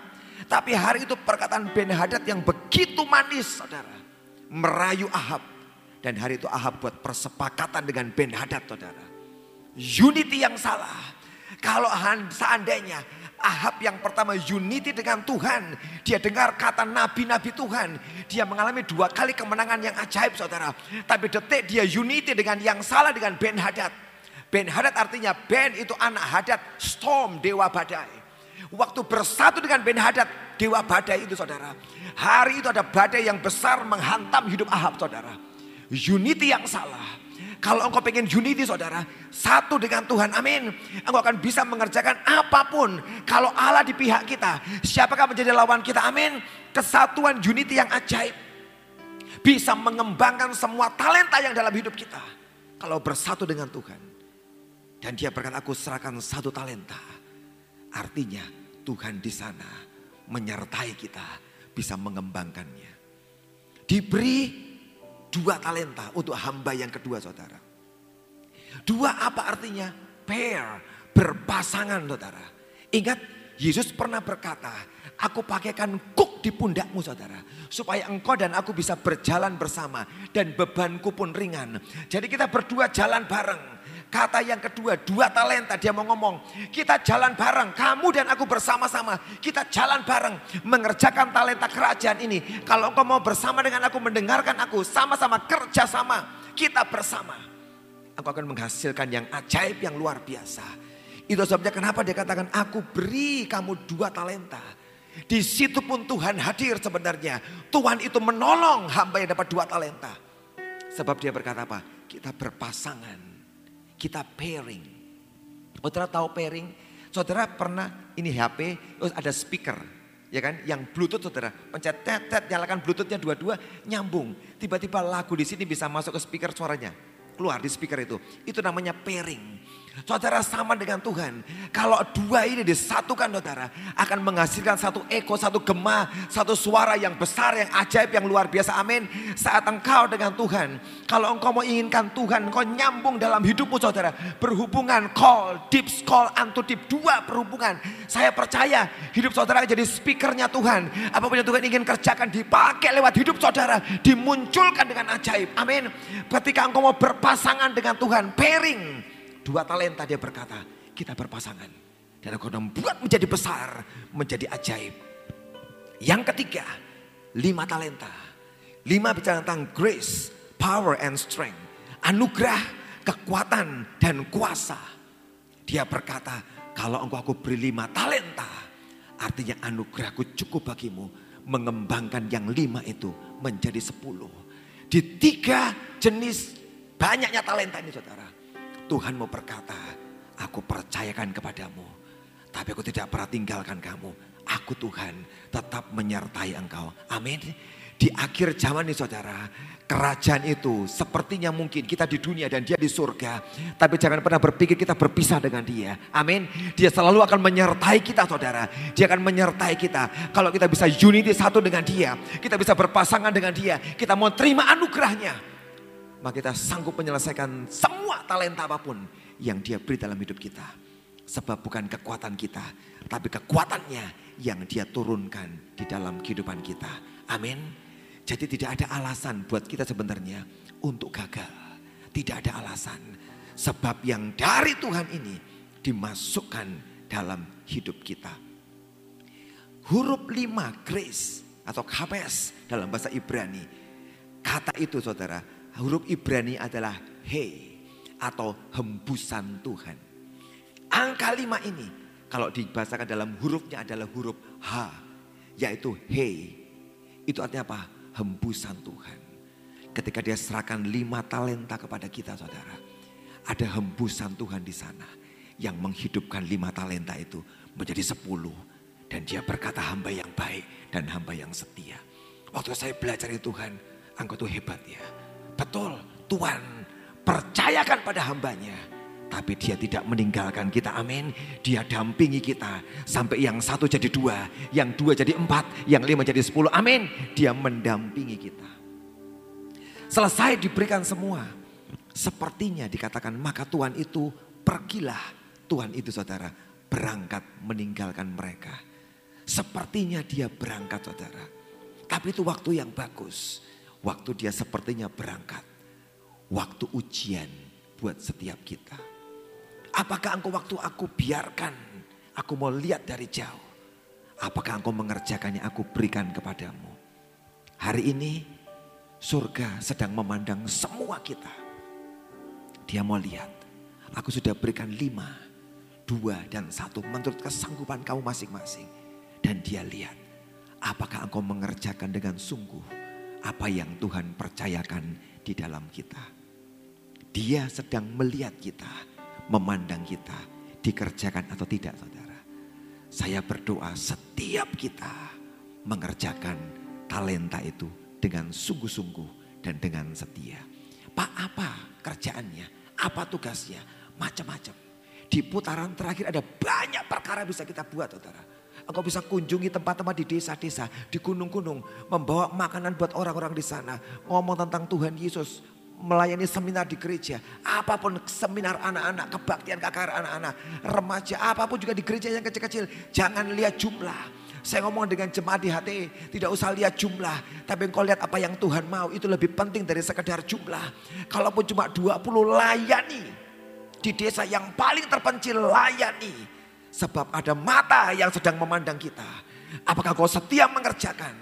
Tapi hari itu perkataan Ben Hadad yang begitu manis saudara. Merayu Ahab. Dan hari itu Ahab buat persepakatan dengan Ben Hadad saudara. Unity yang salah. Kalau seandainya Ahab yang pertama unity dengan Tuhan. Dia dengar kata nabi-nabi Tuhan. Dia mengalami dua kali kemenangan yang ajaib saudara. Tapi detik dia unity dengan yang salah dengan Ben Hadad. Ben Hadad artinya Ben itu anak Hadad, storm, dewa badai. Waktu bersatu dengan Ben Hadad, dewa badai itu saudara. Hari itu ada badai yang besar menghantam hidup Ahab saudara. Unity yang salah. Kalau engkau pengen unity saudara, satu dengan Tuhan, amin. Engkau akan bisa mengerjakan apa pun. Kalau Allah di pihak kita, siapakah menjadi lawan kita, amin. Kesatuan unity yang ajaib. Bisa mengembangkan semua talenta yang dalam hidup kita. Kalau bersatu dengan Tuhan. Dan dia berkata, aku serahkan satu talenta. Artinya Tuhan di sana menyertai kita. bisa mengembangkannya. Diberi dua talenta untuk hamba yang kedua saudara. Dua apa artinya? Pair, berpasangan saudara. Ingat Yesus pernah berkata, aku pakaikan kuk di pundakmu saudara. Supaya engkau dan aku bisa berjalan bersama. Dan bebanku pun ringan. Jadi kita berdua jalan bareng. Kata yang kedua, dua talenta dia mau ngomong. Kita jalan bareng, kamu dan aku bersama-sama. Kita jalan bareng mengerjakan talenta kerajaan ini. Kalau engkau mau bersama dengan aku, mendengarkan aku, sama-sama kerja sama. Kita bersama. Aku akan menghasilkan yang ajaib, yang luar biasa. Itu sebabnya kenapa dia katakan, aku beri kamu dua talenta. Di situ pun Tuhan hadir sebenarnya. Tuhan itu menolong hamba yang dapat dua talenta. Sebab dia berkata apa? Kita berpasangan kita pairing. Saudara tahu pairing? Saudara pernah ini HP terus ada speaker ya kan? Yang bluetooth saudara. Pencet tet tet nyalakan bluetoothnya dua-dua nyambung. Tiba-tiba lagu di sini bisa masuk ke speaker suaranya. Keluar di speaker itu. Itu namanya pairing Saudara sama dengan Tuhan. Kalau dua ini disatukan saudara. Akan menghasilkan satu eko, satu gema, satu suara yang besar, yang ajaib, yang luar biasa. Amin. Saat engkau dengan Tuhan. Kalau engkau mau inginkan Tuhan, engkau nyambung dalam hidupmu saudara. Berhubungan call, deep call, antu deep. Dua perhubungan. Saya percaya hidup saudara jadi speakernya Tuhan. Apa pun yang Tuhan ingin kerjakan dipakai lewat hidup saudara. Dimunculkan dengan ajaib. Amin. Ketika engkau mau berpasangan dengan Tuhan. Pairing Dua talenta dia berkata, kita berpasangan. Dan aku membuat menjadi besar, menjadi ajaib. Yang ketiga, lima talenta. Lima bicara tentang grace, power and strength. Anugerah, kekuatan dan kuasa. Dia berkata, kalau engkau aku beri lima talenta, artinya anugerahku cukup bagimu mengembangkan yang lima itu menjadi sepuluh. Di tiga jenis banyaknya talenta ini saudara. Tuhan mau berkata, aku percayakan kepadamu. Tapi aku tidak pernah tinggalkan kamu. Aku Tuhan tetap menyertai engkau. Amin. Di akhir zaman ini saudara, kerajaan itu sepertinya mungkin kita di dunia dan dia di surga. Tapi jangan pernah berpikir kita berpisah dengan dia. Amin. Dia selalu akan menyertai kita saudara. Dia akan menyertai kita. Kalau kita bisa unity satu dengan dia. Kita bisa berpasangan dengan dia. Kita mau terima anugerahnya maka kita sanggup menyelesaikan semua talenta apa pun yang dia beri dalam hidup kita. Sebab bukan kekuatan kita, tapi kekuatannya yang dia turunkan di dalam kehidupan kita. Amin. Jadi tidak ada alasan buat kita sebenarnya untuk gagal. Tidak ada alasan. Sebab yang dari Tuhan ini dimasukkan dalam hidup kita. Huruf lima grace atau kapes dalam bahasa Ibrani. Kata itu saudara huruf Ibrani adalah he atau hembusan Tuhan. Angka lima ini kalau dibahasakan dalam hurufnya adalah huruf H yaitu he. Itu artinya apa? Hembusan Tuhan. Ketika dia serahkan lima talenta kepada kita saudara. Ada hembusan Tuhan di sana. Yang menghidupkan lima talenta itu menjadi sepuluh. Dan dia berkata hamba yang baik dan hamba yang setia. Waktu saya belajar itu Tuhan, engkau tuh hebat ya. Betul, Tuhan percayakan pada hambanya. Tapi dia tidak meninggalkan kita, amin. Dia dampingi kita. Sampai yang satu jadi dua, yang dua jadi empat, yang lima jadi sepuluh, amin. Dia mendampingi kita. Selesai diberikan semua. Sepertinya dikatakan maka Tuhan itu pergilah. Tuhan itu saudara berangkat meninggalkan mereka. Sepertinya dia berangkat saudara. Tapi itu waktu yang bagus. Waktu dia sepertinya berangkat. Waktu ujian buat setiap kita. Apakah engkau waktu aku biarkan, aku mau lihat dari jauh. Apakah engkau mengerjakannya aku berikan kepadamu. Hari ini surga sedang memandang semua kita. Dia mau lihat, aku sudah berikan lima, dua dan satu menurut kesanggupan kamu masing-masing. Dan dia lihat, apakah engkau mengerjakan dengan sungguh apa yang Tuhan percayakan di dalam kita. Dia sedang melihat kita, memandang kita, dikerjakan atau tidak saudara. Saya berdoa setiap kita mengerjakan talenta itu dengan sungguh-sungguh dan dengan setia. Pak apa kerjaannya? Apa tugasnya? Macam-macam. Di putaran terakhir ada banyak perkara bisa kita buat saudara. Engkau bisa kunjungi tempat-tempat di desa-desa, di gunung-gunung. Membawa makanan buat orang-orang di sana. Ngomong tentang Tuhan Yesus. Melayani seminar di gereja. Apa pun seminar anak-anak, kebaktian kakak anak-anak, remaja. Apa pun juga di gereja yang kecil-kecil. Jangan lihat jumlah. Saya ngomong dengan jemaat di hati, tidak usah lihat jumlah. Tapi engkau lihat apa yang Tuhan mau, itu lebih penting dari sekedar jumlah. Kalaupun cuma 20 layani. Di desa yang paling terpencil layani Sebab ada mata yang sedang memandang kita. Apakah kau setia mengerjakan?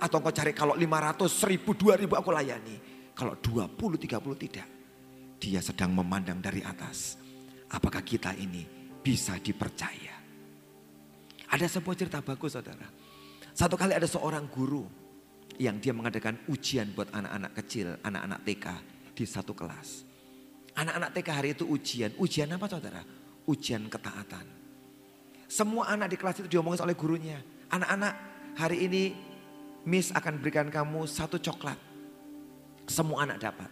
Atau kau cari kalau 500, 1000, 2000 aku layani. Kalau 20, 30 tidak. Dia sedang memandang dari atas. Apakah kita ini bisa dipercaya? Ada sebuah cerita bagus saudara. Satu kali ada seorang guru yang dia mengadakan ujian buat anak-anak kecil, anak-anak TK di satu kelas. Anak-anak TK hari itu ujian. Ujian apa saudara? Ujian ketaatan. Semua anak di kelas itu diomongin oleh gurunya. Anak-anak hari ini Miss akan berikan kamu satu coklat. Semua anak dapat.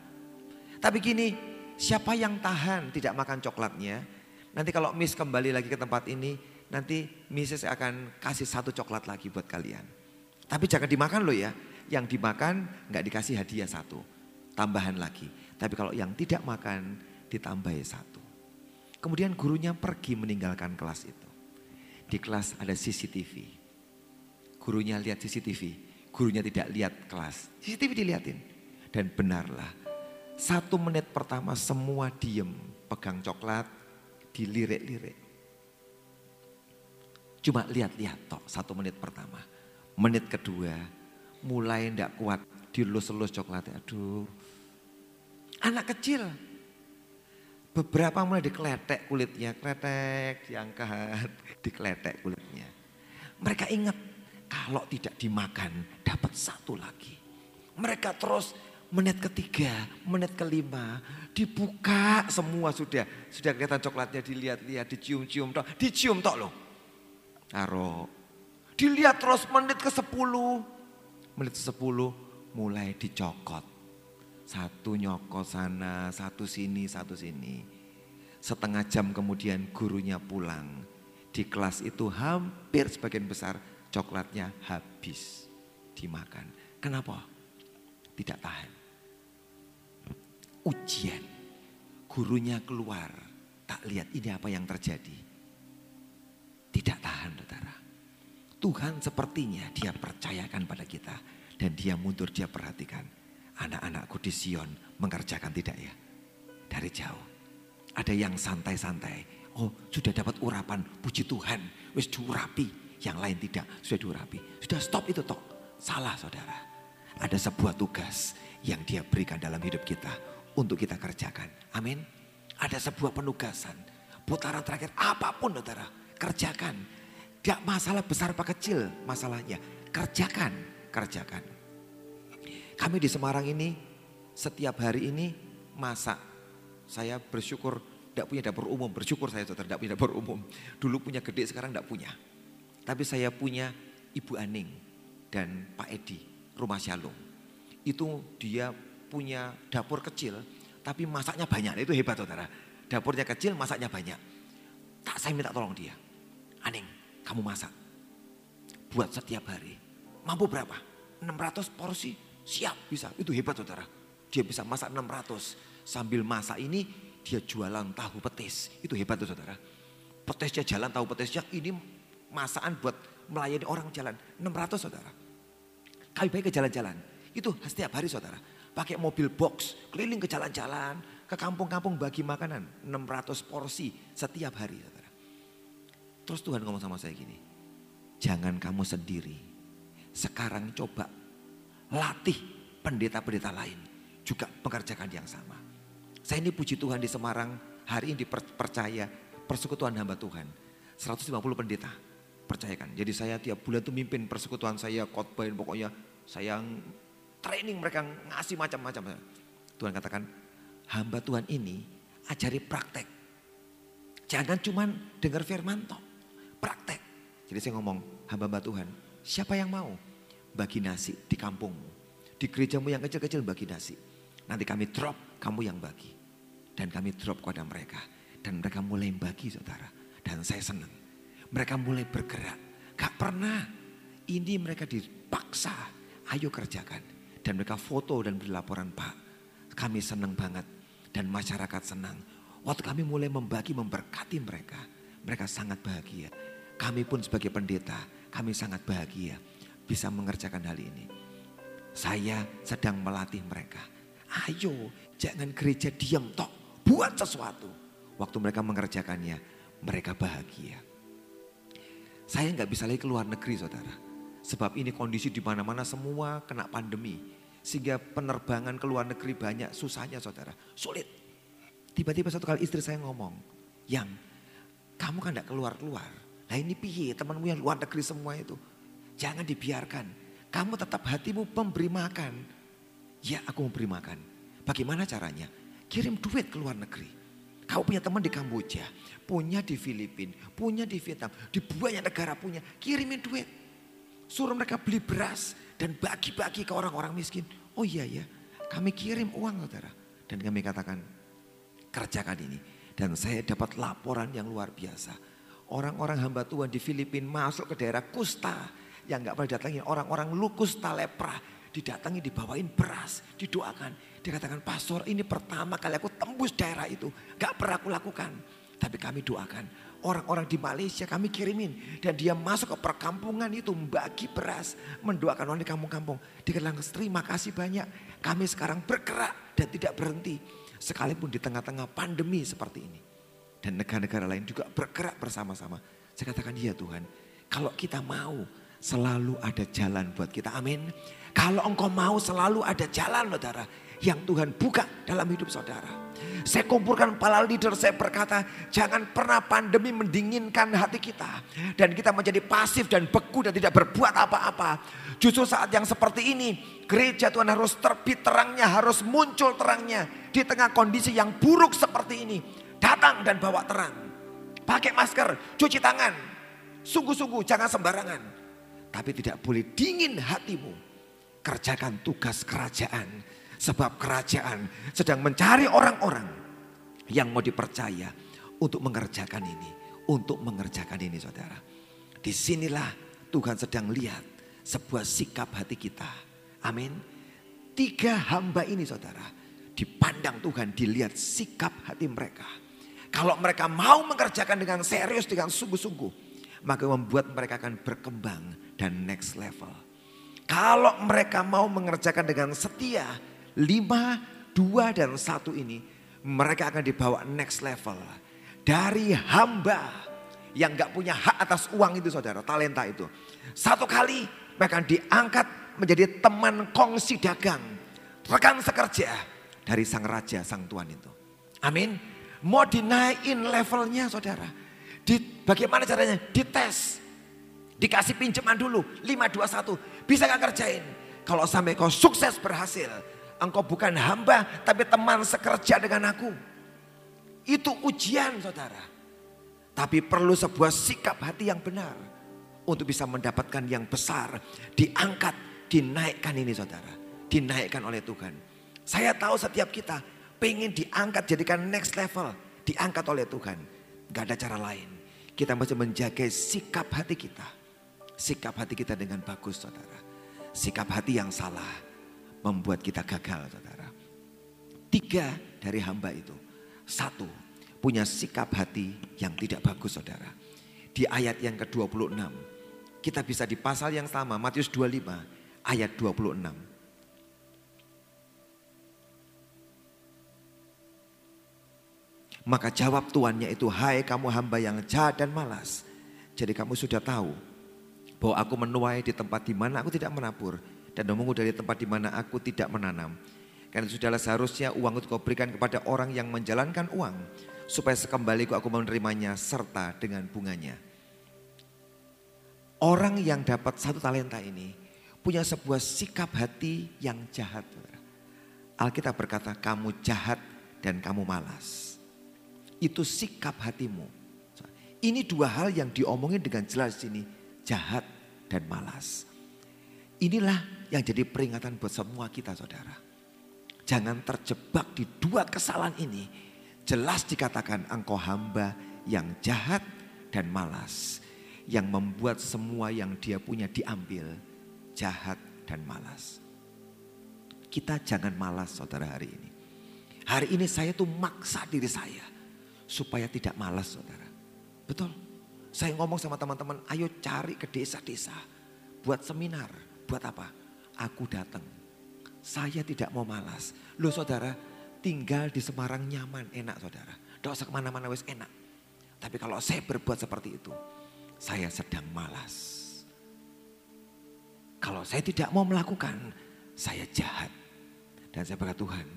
Tapi gini, siapa yang tahan tidak makan coklatnya? Nanti kalau Miss kembali lagi ke tempat ini, nanti Miss akan kasih satu coklat lagi buat kalian. Tapi jangan dimakan loh ya. Yang dimakan nggak dikasih hadiah satu, tambahan lagi. Tapi kalau yang tidak makan ditambahi satu. Kemudian gurunya pergi meninggalkan kelas itu. Di kelas ada CCTV. Gurunya lihat CCTV, gurunya tidak lihat kelas. CCTV dilihatin. Dan benarlah, satu menit pertama semua diem, pegang coklat, dilirik-lirik. Cuma lihat-lihat tok satu menit pertama. Menit kedua, mulai ndak kuat, dilus-lus coklatnya. Aduh, anak kecil Beberapa mulai dikletek kulitnya, kletek, diangkat, *laughs* dikletek kulitnya. Mereka ingat kalau tidak dimakan dapat satu lagi. Mereka terus menit ketiga, menit kelima dibuka semua sudah. Sudah kelihatan coklatnya dilihat-lihat, dicium-cium tok, dicium tok loh. Taruh. Dilihat terus menit ke sepuluh. Menit ke sepuluh mulai dicokot. Satu nyokot sana, satu sini, satu sini. Setengah jam kemudian gurunya pulang. Di kelas itu hampir sebagian besar coklatnya habis dimakan. Kenapa? Tidak tahan. Ujian. Gurunya keluar. Tak lihat ini apa yang terjadi. Tidak tahan saudara. Tuhan sepertinya dia percayakan pada kita. Dan dia mundur, dia perhatikan anak-anakku di Sion mengerjakan tidak ya? Dari jauh. Ada yang santai-santai. Oh sudah dapat urapan, puji Tuhan. Wis diurapi. Yang lain tidak, sudah diurapi. Sudah stop itu toh. Salah saudara. Ada sebuah tugas yang dia berikan dalam hidup kita. Untuk kita kerjakan. Amin. Ada sebuah penugasan. Putaran terakhir apa pun saudara. Kerjakan. Tidak masalah besar apa kecil masalahnya. Kerjakan, kerjakan. Kami di Semarang ini setiap hari ini masak. Saya bersyukur tidak punya dapur umum, bersyukur saya tidak punya dapur umum. Dulu punya gede sekarang tidak punya. Tapi saya punya Ibu Aning dan Pak Edi, rumah Shalom. Itu dia punya dapur kecil tapi masaknya banyak. Itu hebat saudara. Dapurnya kecil, masaknya banyak. Tak saya minta tolong dia. Aning, kamu masak. Buat setiap hari. Mampu berapa? 600 porsi Siap bisa, itu hebat saudara. Dia bisa masak 600. Sambil masak ini dia jualan tahu petis. Itu hebat tuh saudara. Petisnya jalan, tahu petisnya ini masakan buat melayani orang jalan. 600 saudara. Kami baik ke jalan-jalan. Itu setiap hari saudara. Pakai mobil box, keliling ke jalan-jalan, ke kampung-kampung bagi makanan. 600 porsi setiap hari saudara. Terus Tuhan ngomong sama saya gini. Jangan kamu sendiri. Sekarang coba latih pendeta-pendeta lain juga mengerjakan yang sama. Saya ini puji Tuhan di Semarang hari ini dipercaya persekutuan hamba Tuhan. 150 pendeta percayakan. Jadi saya tiap bulan tuh mimpin persekutuan saya khotbahin pokoknya saya training mereka ngasih macam-macam. Tuhan katakan hamba Tuhan ini ajari praktek. Jangan cuman dengar firman toh, praktek. Jadi saya ngomong hamba-hamba Tuhan, siapa yang mau? Bagi nasi di kampungmu. Di gerejamu yang kecil-kecil bagi nasi. Nanti kami drop, kamu yang bagi. Dan kami drop kepada mereka. Dan mereka mulai bagi saudara. Dan saya senang. Mereka mulai bergerak. Gak pernah. Ini mereka dipaksa, ayo kerjakan. Dan mereka foto dan beri laporan, Pak, kami senang banget. Dan masyarakat senang. Waktu kami mulai membagi, memberkati mereka. Mereka sangat bahagia. Kami pun sebagai pendeta, kami sangat bahagia bisa mengerjakan hal ini. Saya sedang melatih mereka. Ayo, jangan gereja diam tok, buat sesuatu. Waktu mereka mengerjakannya, mereka bahagia. Saya nggak bisa lagi keluar negeri saudara. Sebab ini kondisi di mana-mana semua kena pandemi. Sehingga penerbangan ke luar negeri banyak susahnya saudara. Sulit. Tiba-tiba satu kali istri saya ngomong. Yang kamu kan gak keluar-keluar. Nah ini piye temanmu yang luar negeri semua itu. Jangan dibiarkan. Kamu tetap hatimu memberi makan. Ya aku memberi makan. Bagaimana caranya? Kirim duit ke luar negeri. Kau punya teman di Kamboja, punya di Filipina, punya di Vietnam, di banyak negara punya. Kirimin duit. Suruh mereka beli beras dan bagi-bagi ke orang-orang miskin. Oh iya ya, kami kirim uang saudara. Dan kami katakan, kerjakan ini. Dan saya dapat laporan yang luar biasa. Orang-orang hamba Tuhan di Filipina masuk ke daerah Kusta. Yang nggak pernah datangi orang-orang lukus lepra didatangi, dibawain beras, didoakan. Dikatakan, pastor ini pertama kali aku tembus daerah itu. Gak pernah aku lakukan. Tapi kami doakan. Orang-orang di Malaysia kami kirimin. Dan dia masuk ke perkampungan itu membagi beras. Mendoakan orang di kampung-kampung. Dikatakan, terima kasih banyak. Kami sekarang bergerak dan tidak berhenti. Sekalipun di tengah-tengah pandemi seperti ini. Dan negara-negara lain juga bergerak bersama-sama. Saya katakan, iya Tuhan. Kalau kita mau selalu ada jalan buat kita. Amin. Kalau engkau mau selalu ada jalan saudara. Yang Tuhan buka dalam hidup saudara. Saya kumpulkan para leader, saya berkata jangan pernah pandemi mendinginkan hati kita. Dan kita menjadi pasif dan beku dan tidak berbuat apa-apa. Justru saat yang seperti ini gereja Tuhan harus terbit terangnya, harus muncul terangnya. Di tengah kondisi yang buruk seperti ini. Datang dan bawa terang. Pakai masker, cuci tangan. Sungguh-sungguh jangan sembarangan. Tapi tidak boleh dingin hatimu kerjakan tugas kerajaan. Sebab kerajaan sedang mencari orang-orang yang mau dipercaya untuk mengerjakan ini. Untuk mengerjakan ini saudara. Di sinilah Tuhan sedang lihat sebuah sikap hati kita. Amin. Tiga hamba ini saudara. Dipandang Tuhan, dilihat sikap hati mereka. Kalau mereka mau mengerjakan dengan serius, dengan sungguh-sungguh. Maka membuat mereka akan berkembang dan next level. Kalau mereka mau mengerjakan dengan setia, lima, dua, dan satu ini, mereka akan dibawa next level. Dari hamba yang gak punya hak atas uang itu saudara, talenta itu. Satu kali mereka diangkat menjadi teman kongsi dagang. Rekan sekerja dari sang raja, sang tuan itu. Amin. Mau dinaikin levelnya saudara. Di, bagaimana caranya? Dites. Dikasih pinjaman dulu, 521. Bisa gak kerjain? Kalau sampai kau sukses berhasil, engkau bukan hamba tapi teman sekerja dengan aku. Itu ujian saudara. Tapi perlu sebuah sikap hati yang benar. Untuk bisa mendapatkan yang besar. Diangkat, dinaikkan ini saudara. Dinaikkan oleh Tuhan. Saya tahu setiap kita pengen diangkat jadikan next level. Diangkat oleh Tuhan. Gak ada cara lain. Kita mesti menjaga sikap hati kita sikap hati kita dengan bagus saudara. Sikap hati yang salah membuat kita gagal saudara. Tiga dari hamba itu. Satu, punya sikap hati yang tidak bagus saudara. Di ayat yang ke-26. Kita bisa di pasal yang sama, Matius 25 ayat 26. Maka jawab tuannya itu, hai kamu hamba yang jahat dan malas. Jadi kamu sudah tahu bahwa aku menuai di tempat di mana aku tidak menabur dan memungut dari tempat di mana aku tidak menanam. Karena sudahlah seharusnya uang itu kau berikan kepada orang yang menjalankan uang supaya sekembaliku aku menerimanya serta dengan bunganya. Orang yang dapat satu talenta ini punya sebuah sikap hati yang jahat. Alkitab berkata kamu jahat dan kamu malas. Itu sikap hatimu. Ini dua hal yang diomongin dengan jelas sini jahat, dan malas. Inilah yang jadi peringatan buat semua kita saudara. Jangan terjebak di dua kesalahan ini. Jelas dikatakan engkau hamba yang jahat dan malas. yang membuat semua yang dia punya diambil, jahat dan malas. Kita jangan malas saudara hari ini. Hari ini saya tuh maksa diri saya supaya tidak malas saudara. Betul. Saya ngomong sama teman-teman, ayo cari ke desa-desa. Buat seminar, buat apa? Aku datang. Saya tidak mau malas. Loh saudara, tinggal di Semarang nyaman, enak saudara. Tidak usah ke mana-mana wes enak. Tapi kalau saya berbuat seperti itu, saya sedang malas. Kalau saya tidak mau melakukan, saya jahat. Dan saya berkata Tuhan,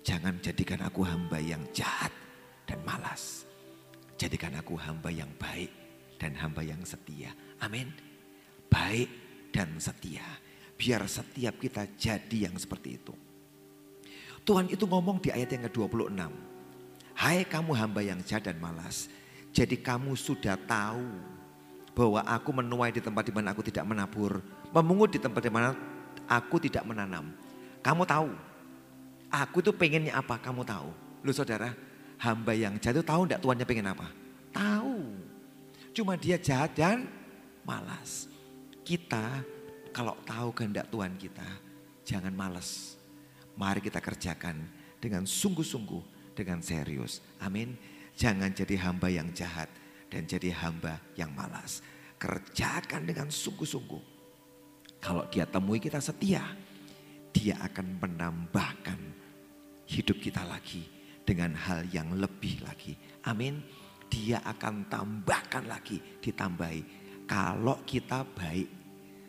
jangan jadikan aku hamba yang jahat dan malas. Jadikan aku hamba yang baik dan hamba yang setia. Amin. Baik dan setia. Biar setiap kita jadi yang seperti itu. Tuhan itu ngomong di ayat yang ke-26. Hai kamu hamba yang jahat dan malas. Jadi kamu sudah tahu bahwa aku menuai di tempat di mana aku tidak menabur, memungut di tempat di mana aku tidak menanam. Kamu tahu, aku tuh pengennya apa? Kamu tahu. Lu saudara, hamba yang jatuh tahu enggak tuannya pengen apa? Tahu. Cuma dia jahat dan malas. Kita kalau tahu kehendak Tuhan kita, jangan malas. Mari kita kerjakan dengan sungguh-sungguh, dengan serius. Amin. Jangan jadi hamba yang jahat dan jadi hamba yang malas. Kerjakan dengan sungguh-sungguh. Kalau dia temui kita setia, dia akan menambahkan hidup kita lagi dengan hal yang lebih lagi. Amin. Dia akan tambahkan lagi, ditambahi. Kalau kita baik,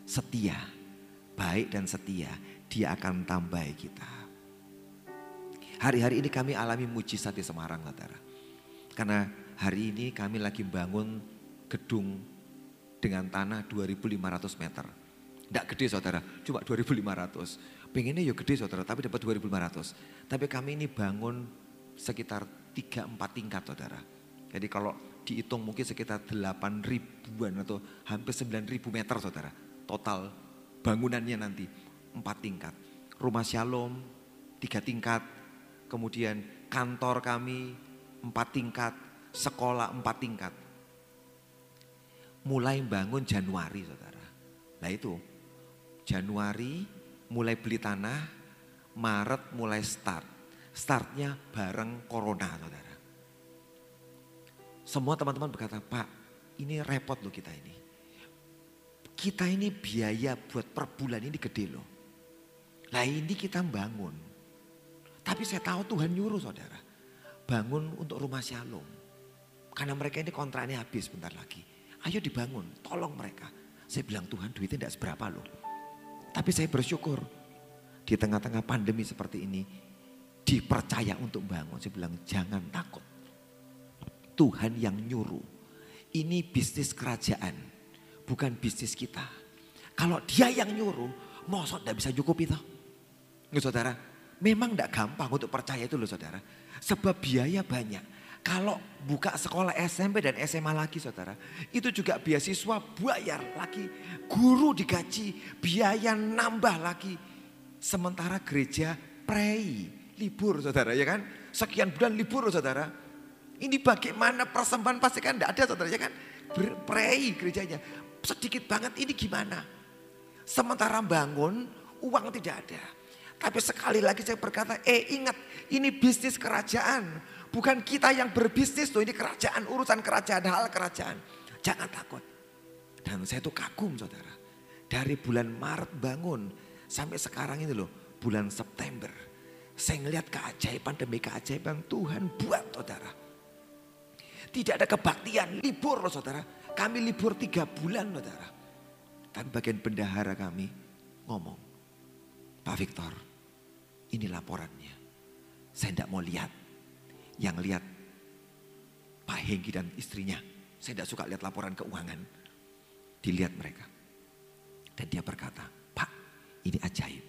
setia, baik dan setia, dia akan tambahi kita. Hari-hari ini kami alami mujizat di Semarang, saudara. Karena Hari ini kami lagi bangun gedung dengan tanah 2500 meter. Tidak gede saudara, cuma 2500. Pengennya ya gede saudara, tapi dapat 2500. Tapi kami ini bangun sekitar 3-4 tingkat saudara. Jadi kalau dihitung mungkin sekitar 8 ribuan atau hampir 9 ribu meter saudara. Total bangunannya nanti 4 tingkat. Rumah Shalom 3 tingkat, kemudian kantor kami 4 tingkat, sekolah empat tingkat. Mulai bangun Januari saudara. Nah itu Januari mulai beli tanah, Maret mulai start. Startnya bareng Corona saudara. Semua teman-teman berkata, Pak ini repot loh kita ini. Kita ini biaya buat per bulan ini gede loh. Nah ini kita bangun. Tapi saya tahu Tuhan nyuruh saudara. Bangun untuk rumah shalom. Karena mereka ini kontraknya habis bentar lagi. Ayo dibangun, tolong mereka. Saya bilang Tuhan duitnya tidak seberapa loh. Tapi saya bersyukur di tengah-tengah pandemi seperti ini dipercaya untuk bangun. Saya bilang jangan takut. Tuhan yang nyuruh. Ini bisnis kerajaan, bukan bisnis kita. Kalau dia yang nyuruh, mosok tidak bisa cukup itu. Nggak saudara, memang tidak gampang untuk percaya itu loh saudara. Sebab biaya banyak. Kalau buka sekolah SMP dan SMA lagi saudara. Itu juga beasiswa bayar lagi. Guru digaji, biaya nambah lagi. Sementara gereja pray, libur saudara ya kan. Sekian bulan libur saudara. Ini bagaimana persembahan pasti kan tidak ada saudara ya kan. Pray gerejanya. Sedikit banget ini gimana. Sementara bangun uang tidak ada. Tapi sekali lagi saya berkata, eh ingat ini bisnis kerajaan Bukan kita yang berbisnis tuh ini kerajaan, urusan kerajaan, hal kerajaan. Jangan takut. Dan saya tuh kagum saudara. Dari bulan Maret bangun sampai sekarang ini loh bulan September. Saya ngeliat keajaiban demi keajaiban Tuhan buat saudara. Tidak ada kebaktian, libur loh saudara. Kami libur tiga bulan saudara. Tapi bagian bendahara kami ngomong. Pak Victor, ini laporannya. Saya tidak mau lihat yang lihat Pak Hengki dan istrinya. Saya tidak suka lihat laporan keuangan. Dilihat mereka. Dan dia berkata, Pak ini ajaib.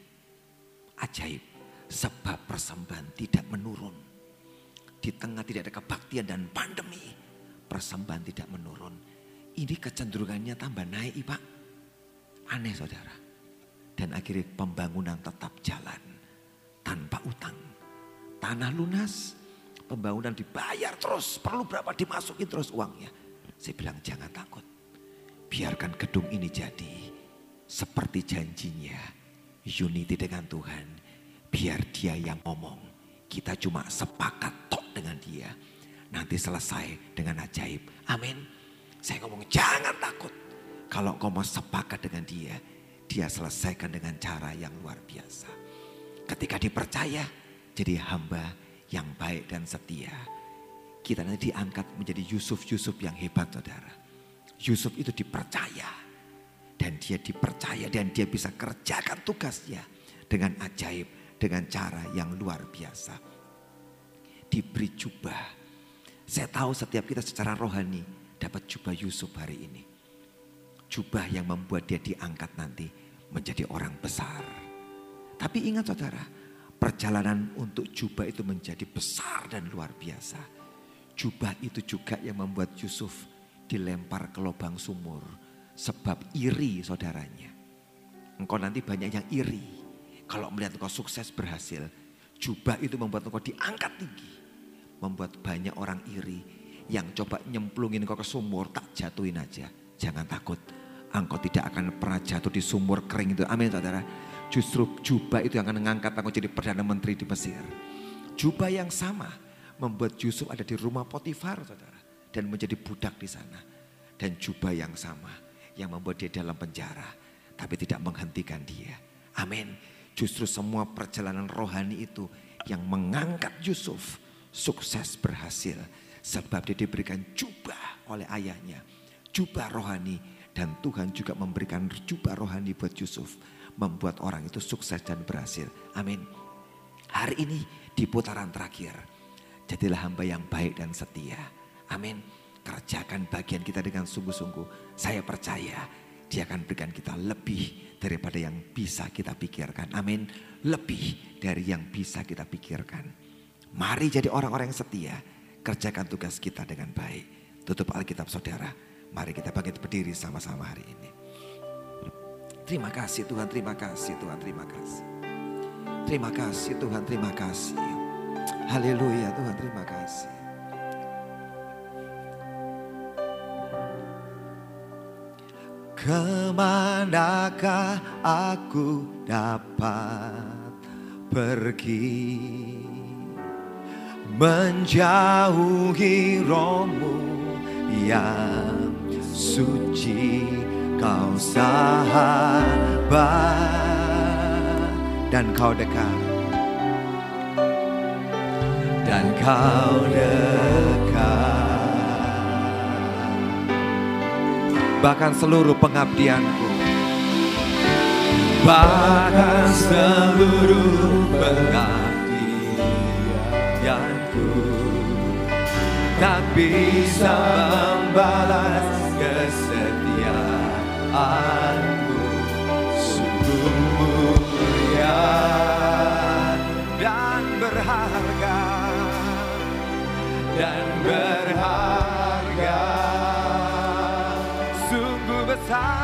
Ajaib. Sebab persembahan tidak menurun. Di tengah tidak ada kebaktian dan pandemi. Persembahan tidak menurun. Ini kecenderungannya tambah naik Pak. Aneh saudara. Dan akhirnya pembangunan tetap jalan. Tanpa utang. Tanah lunas, Pembangunan dibayar terus, perlu berapa dimasukin terus uangnya. Saya bilang jangan takut. biarkan gedung ini jadi seperti janjinya unity dengan Tuhan. Biar dia yang ngomong, kita cuma sepakat dengan dia. Nanti selesai dengan ajaib. Amin. Saya ngomong jangan takut. Kalau kau mau sepakat dengan dia, dia selesaikan dengan cara yang luar biasa. Ketika dipercaya, jadi hamba yang baik dan setia. Kita nanti diangkat menjadi Yusuf-Yusuf yang hebat saudara. Yusuf itu dipercaya. Dan dia dipercaya dan dia bisa kerjakan tugasnya dengan ajaib, dengan cara yang luar biasa. Diberi jubah. Saya tahu setiap kita secara rohani dapat jubah Yusuf hari ini. Jubah yang membuat dia diangkat nanti menjadi orang besar. Tapi ingat saudara, perjalanan untuk jubah itu menjadi besar dan luar biasa. Jubah itu juga yang membuat Yusuf dilempar ke lubang sumur. Sebab iri saudaranya. Engkau nanti banyak yang iri. Kalau melihat engkau sukses berhasil. Jubah itu membuat engkau diangkat tinggi. Membuat banyak orang iri. Yang coba nyemplungin engkau ke sumur tak jatuhin aja. Jangan takut engkau tidak akan pernah jatuh di sumur kering itu. Amin saudara. Justru jubah itu yang akan mengangkat engkau jadi Perdana Menteri di Mesir. Jubah yang sama membuat Yusuf ada di rumah Potifar saudara. Dan menjadi budak di sana. Dan jubah yang sama yang membuat dia dalam penjara. Tapi tidak menghentikan dia. Amin. Justru semua perjalanan rohani itu yang mengangkat Yusuf sukses berhasil. Sebab dia diberikan jubah oleh ayahnya. Jubah rohani dan Tuhan juga memberikan jubah rohani buat Yusuf. Membuat orang itu sukses dan berhasil. Amin. Hari ini di putaran terakhir. Jadilah hamba yang baik dan setia. Amin. Kerjakan bagian kita dengan sungguh-sungguh. Saya percaya dia akan berikan kita lebih daripada yang bisa kita pikirkan. Amin. Lebih dari yang bisa kita pikirkan. Mari jadi orang-orang yang setia. Kerjakan tugas kita dengan baik. Tutup Alkitab saudara. Mari kita bangkit berdiri sama-sama hari ini. Terima kasih Tuhan, terima kasih Tuhan, terima kasih. Terima kasih Tuhan, terima kasih. Haleluya Tuhan, terima kasih. Ke manakah aku dapat pergi menjauhi rohmu yang suci. Kau sahabat dan kau dekat. Dan kau dekat. Bahkan seluruh pengabdianku. Bahkan seluruh pengabdianku tak bisa membalas kesetiaanmu sungguh mulia dan berharga dan berharga. Sungguh besar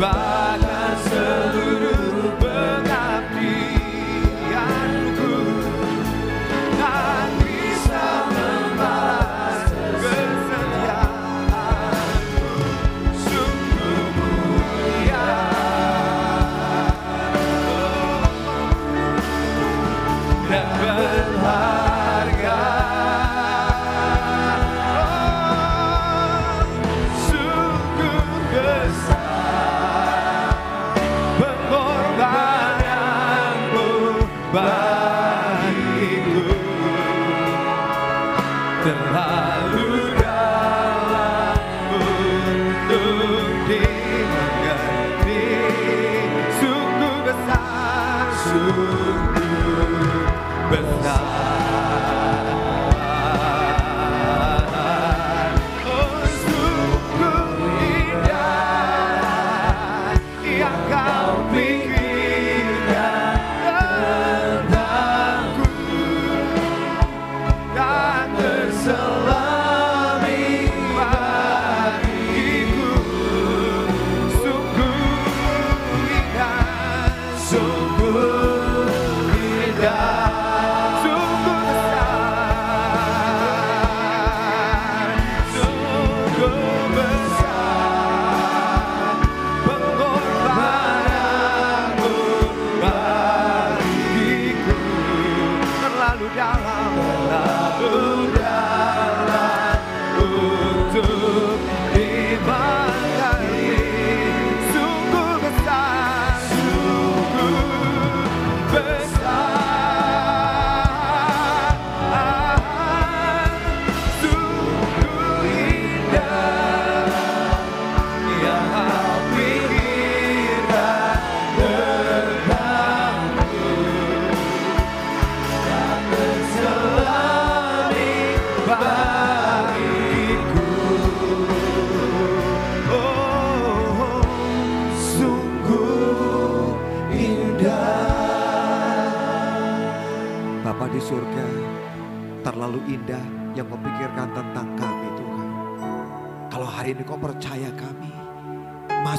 bahkan terlalu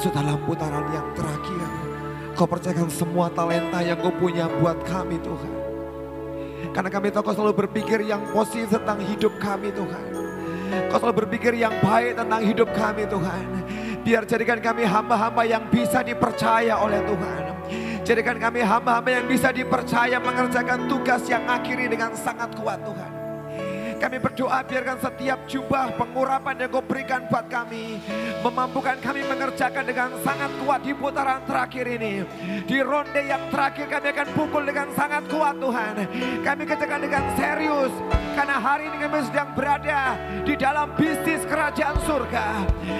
masuk dalam putaran yang terakhir. Kau percayakan semua talenta yang kau punya buat kami Tuhan. Karena kami tahu kau selalu berpikir yang positif tentang hidup kami Tuhan. Kau selalu berpikir yang baik tentang hidup kami Tuhan. Biar jadikan kami hamba-hamba yang bisa dipercaya oleh Tuhan. Jadikan kami hamba-hamba yang bisa dipercaya mengerjakan tugas yang akhiri dengan sangat kuat Tuhan. Kami berdoa biarkan setiap jubah pengurapan yang kau berikan buat kami. Memampukan kami mengerjakan dengan sangat kuat di putaran terakhir ini. Di ronde yang terakhir kami akan pukul dengan sangat kuat Tuhan. Kami kerjakan dengan serius. Karena hari ini kami sedang berada di dalam bisnis kerajaan surga.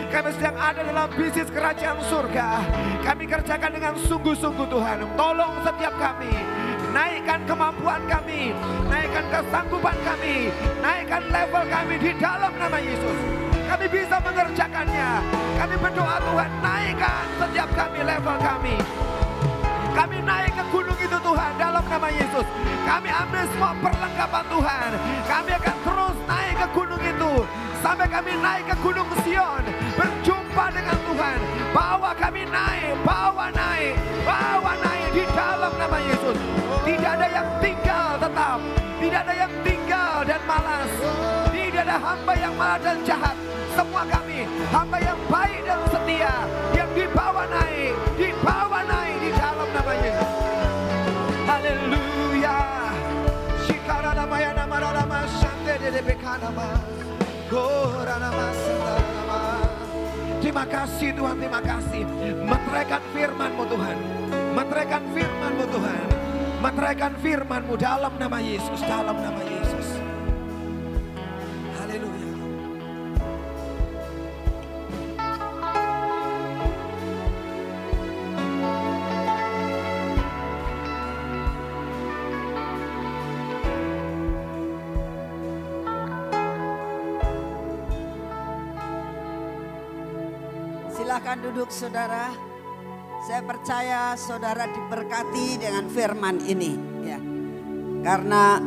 Kami sedang ada dalam bisnis kerajaan surga. Kami kerjakan dengan sungguh-sungguh Tuhan. Tolong setiap kami naikkan kemampuan kami, naikkan kesanggupan kami, naikkan level kami di dalam nama Yesus. Kami bisa mengerjakannya. Kami berdoa Tuhan, naikkan setiap kami level kami. Kami naik ke gunung itu Tuhan dalam nama Yesus. Kami ambil semua perlengkapan Tuhan. Kami akan terus naik ke gunung itu. Sampai kami naik ke gunung Sion. Berjumpa dengan Tuhan. Bawa kami naik, bawa naik, bawa naik di dalam nama Yesus. Tidak ada yang tinggal tetap. Tidak ada yang tinggal dan malas. Tidak ada hamba yang malas dan jahat. Semua kami hamba yang baik dan setia. Yang dibawa naik, dibawa naik di dalam nama Yesus. Haleluya. Shikarana maya nama nama shante de bekanama. Goranama sandarama. Terima kasih Tuhan, terima kasih. Meteraikan firman-Mu Tuhan. Meteraikan firman-Mu Tuhan. Meteraikan firman-Mu dalam nama Yesus, dalam nama Yesus. Haleluya. Silahkan duduk saudara. Saya percaya saudara diberkati dengan firman ini ya. Karena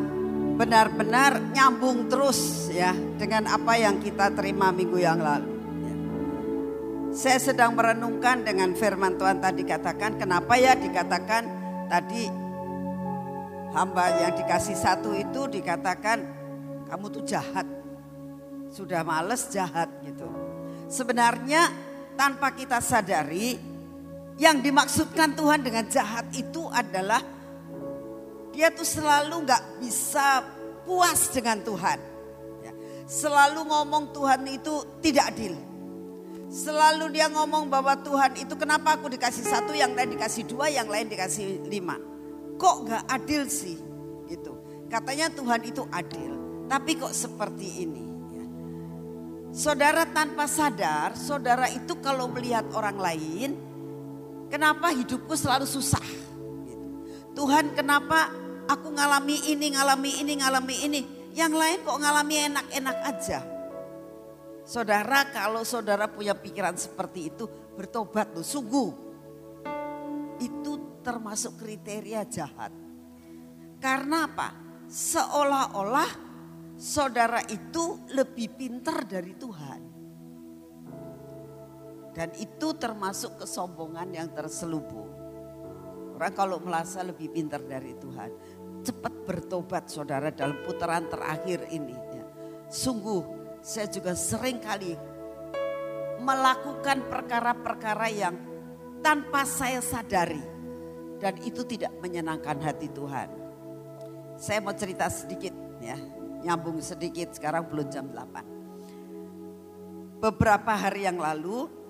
benar-benar nyambung terus ya dengan apa yang kita terima minggu yang lalu. ya. saya sedang merenungkan dengan firman Tuhan tadi katakan, kenapa ya dikatakan tadi hamba yang dikasih satu itu dikatakan kamu tuh jahat. Sudah males jahat gitu. Sebenarnya tanpa kita sadari yang dimaksudkan Tuhan dengan jahat itu adalah dia tuh selalu nggak bisa puas dengan Tuhan. Ya. Selalu ngomong Tuhan itu tidak adil. Selalu dia ngomong bahwa Tuhan itu kenapa aku dikasih satu, yang lain dikasih dua, yang lain dikasih lima. Kok gak adil sih? Gitu. Katanya Tuhan itu adil. Tapi kok seperti ini? Ya. Saudara tanpa sadar, saudara itu kalau melihat orang lain, kenapa hidupku selalu susah? Gitu. Tuhan kenapa aku ngalami ini, ngalami ini, ngalami ini. Yang lain kok ngalami enak-enak aja. Saudara kalau saudara punya pikiran seperti itu bertobat loh sungguh. Itu termasuk kriteria jahat. Karena apa? Seolah-olah saudara itu lebih pintar dari Tuhan. Dan itu termasuk kesombongan yang terselubung. Orang kalau merasa lebih pintar dari Tuhan. Cepat bertobat saudara dalam putaran terakhir ini. Ya. Sungguh saya juga sering kali melakukan perkara-perkara yang tanpa saya sadari dan itu tidak menyenangkan hati Tuhan. Saya mau cerita sedikit ya, nyambung sedikit sekarang belum jam 8. Beberapa hari yang lalu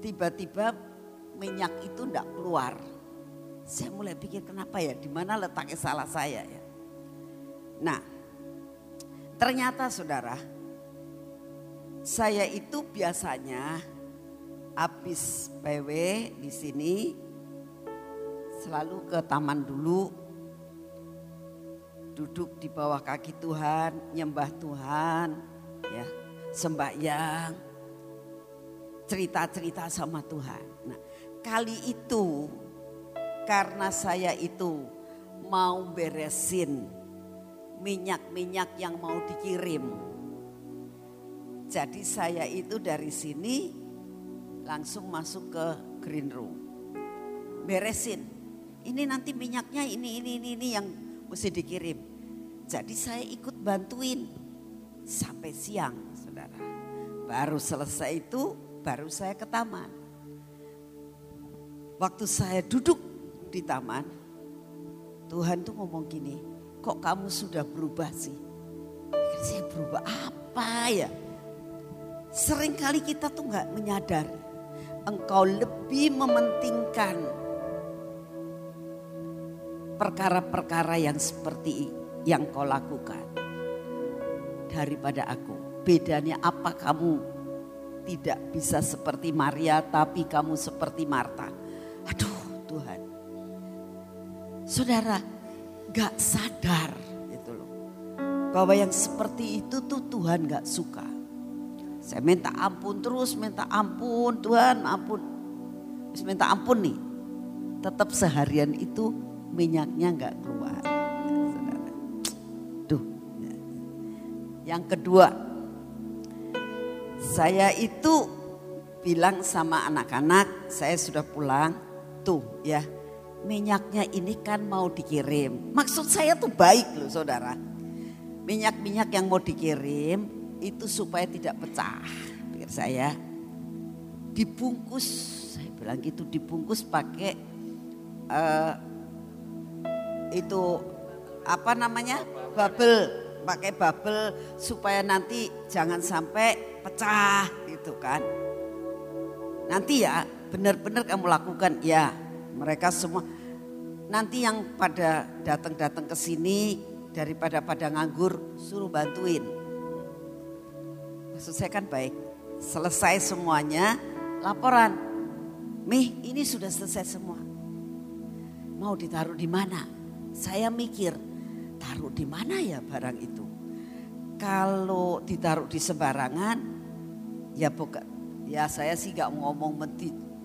tiba-tiba minyak itu tidak keluar. Saya mulai pikir kenapa ya, di mana letaknya salah saya ya. Nah, Ternyata saudara, saya itu biasanya habis PW di sini selalu ke taman dulu, duduk di bawah kaki Tuhan, nyembah Tuhan, ya, sembahyang, cerita-cerita sama Tuhan. Nah, kali itu karena saya itu mau beresin minyak-minyak yang mau dikirim. Jadi saya itu dari sini langsung masuk ke green room. Beresin. Ini nanti minyaknya ini ini ini ini yang mesti dikirim. Jadi saya ikut bantuin sampai siang, Saudara. Baru selesai itu baru saya ke taman. Waktu saya duduk di taman, Tuhan tuh ngomong gini, kok kamu sudah berubah sih? Saya berubah apa ya? Seringkali kita tuh nggak menyadari. Engkau lebih mementingkan perkara-perkara yang seperti yang kau lakukan daripada aku. Bedanya apa kamu tidak bisa seperti Maria tapi kamu seperti Marta. Aduh Tuhan. Saudara, gak sadar gitu loh. Bahwa yang seperti itu tuh Tuhan gak suka. Saya minta ampun terus, minta ampun Tuhan ampun. Terus minta ampun nih. Tetap seharian itu minyaknya gak keluar. Duh. Yang kedua, saya itu bilang sama anak-anak, saya sudah pulang, tuh ya minyaknya ini kan mau dikirim. Maksud saya tuh baik loh saudara. Minyak-minyak yang mau dikirim itu supaya tidak pecah. Pikir saya dibungkus, saya bilang gitu dibungkus pakai uh, itu apa namanya bubble, pakai bubble supaya nanti jangan sampai pecah gitu kan. Nanti ya benar-benar kamu lakukan ya mereka semua nanti yang pada datang-datang ke sini daripada pada nganggur suruh bantuin. Maksud saya kan baik. Selesai semuanya laporan. Mih ini sudah selesai semua. Mau ditaruh di mana? Saya mikir taruh di mana ya barang itu. Kalau ditaruh di sembarangan ya bukan ya saya sih gak ngomong